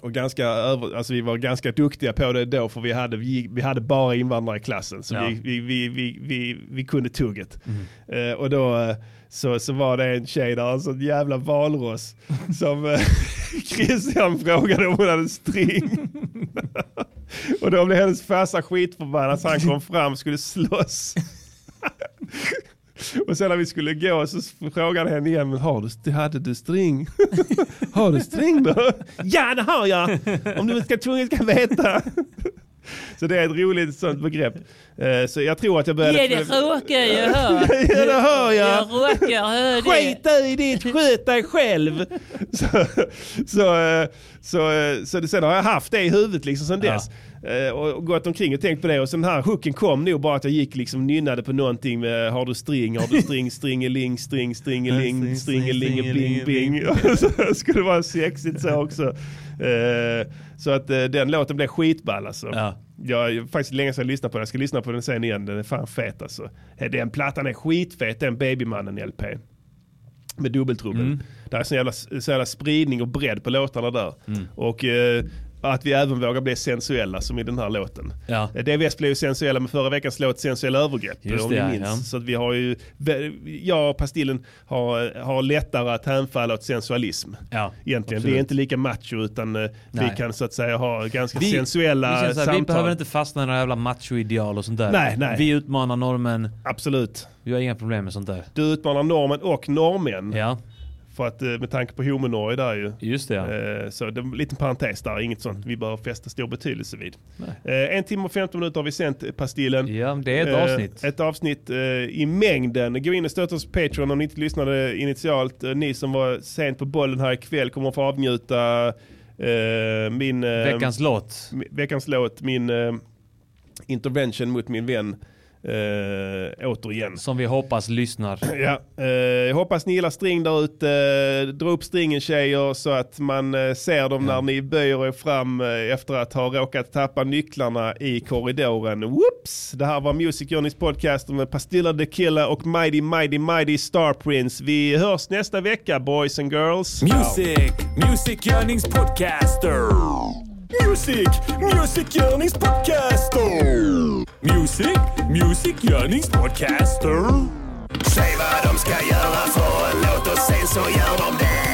Speaker 1: Och ganska över, alltså vi var ganska duktiga på det då för vi hade, vi, vi hade bara invandrare i klassen. Så
Speaker 2: Ja.
Speaker 1: vi, vi, vi, vi, vi, vi kunde tugget.
Speaker 2: Mm.
Speaker 1: Eh, och då så, så var det en tjej där, alltså en sån jävla valross. som eh, [LAUGHS] Christian frågade om hon hade string. [LAUGHS] och då blev hennes farsa skitförbannad så han kom fram och skulle slåss. [LAUGHS] Och sen när vi skulle gå så frågade henne igen, men har du, hade du string? har du string då? ja det har jag! Om du ska tvungen ska veta. Så det är ett roligt sånt begrepp. Eh, Så jag tror att jag började...
Speaker 19: Ja, det råkar jag höra. [LAUGHS]
Speaker 1: ja, det hör jag.
Speaker 19: Jag råkar höra det.
Speaker 1: Skit i ditt, sköt dig själv. så, så, eh, så, eh, så sen har jag haft det i huvudet liksom sen dess. Eh, Och gått omkring och tänkt på det och sen den här hooken kom nog bara att jag gick liksom nynnade på någonting med har du string, har du string, [LAUGHS] stringeling, string, stringeling, stringeling, bing, bing. [LAUGHS] Så skulle det vara sexigt så också. Eh, Så att eh, den låten blev skitball alltså. Jag är faktiskt länge sedan jag lyssnade på den. Jag ska lyssna på den sen igen. Den är fan fet alltså. Eh, Den plattan är skitfet, den Babymannen-LP. Med dubbeltrubbel.
Speaker 2: Mm.
Speaker 1: Det är så jävla, så jävla spridning och bredd på låtarna där.
Speaker 2: Mm.
Speaker 1: Och eh, att vi även vågar bli sensuella som i den här låten.
Speaker 2: Ja.
Speaker 1: Eh, DVS blev ju sensuella med förra veckans låt Sensuella övergrepp.
Speaker 2: Just
Speaker 1: om
Speaker 2: det,
Speaker 1: ni minns.
Speaker 2: ja.
Speaker 1: Så att vi har ju, jag och Pastillen har, har lättare att hänfalla åt sensualism.
Speaker 2: Ja,
Speaker 1: Egentligen.
Speaker 2: absolut.
Speaker 1: Vi är inte lika macho utan eh, vi
Speaker 2: Nej.
Speaker 1: kan så att säga ha ganska
Speaker 2: Vi-
Speaker 1: sensuella
Speaker 2: vi, här, vi
Speaker 1: samtal.
Speaker 2: behöver inte fastna i några jävla machoideal och sånt där.
Speaker 1: Nej, nej.
Speaker 2: Vi utmanar normen.
Speaker 1: Absolut.
Speaker 2: Vi har inga problem med sånt där.
Speaker 1: Du utmanar normen och normen.
Speaker 2: Ja.
Speaker 1: För att eh, med tanke på homo-Norge där ju.
Speaker 2: Just det ja.
Speaker 1: Eh, Så det är en liten parentes där, inget sånt vi bör fästa stor betydelse vid. Eh, En timme och 15 minuter har vi sänt Pastillen.
Speaker 2: Ja, det är ett avsnitt.
Speaker 1: Ett avsnitt i mängden. Gå in och stötta oss på Patreon om ni inte lyssnade initialt. Ni som var sent på bollen här ikväll kommer att få avnjuta min...
Speaker 2: Veckans låt.
Speaker 1: Veckans låt, min intervention mot min vän. Eh, återigen.
Speaker 2: Som vi hoppas lyssnar. [CLEARS THROAT]
Speaker 1: Ja, eh, jag hoppas ni gillar string där ute. Dra upp stringen tjejer så att man eh, ser dem när ni böjer er fram eh, efter att ha råkat tappa nycklarna i korridoren. Whoops! Det här var Music Journeys podcast med Pastilla the Killer och Mighty Mighty Mighty Star Prince. Vi hörs nästa vecka boys and girls.
Speaker 11: Music, Music Yearnings Podcaster. Music, Music Yearnings Podcaster. Music, Music Yearnings Podcaster.
Speaker 4: Säg vad de ska göra för en låt och sen så gör de det.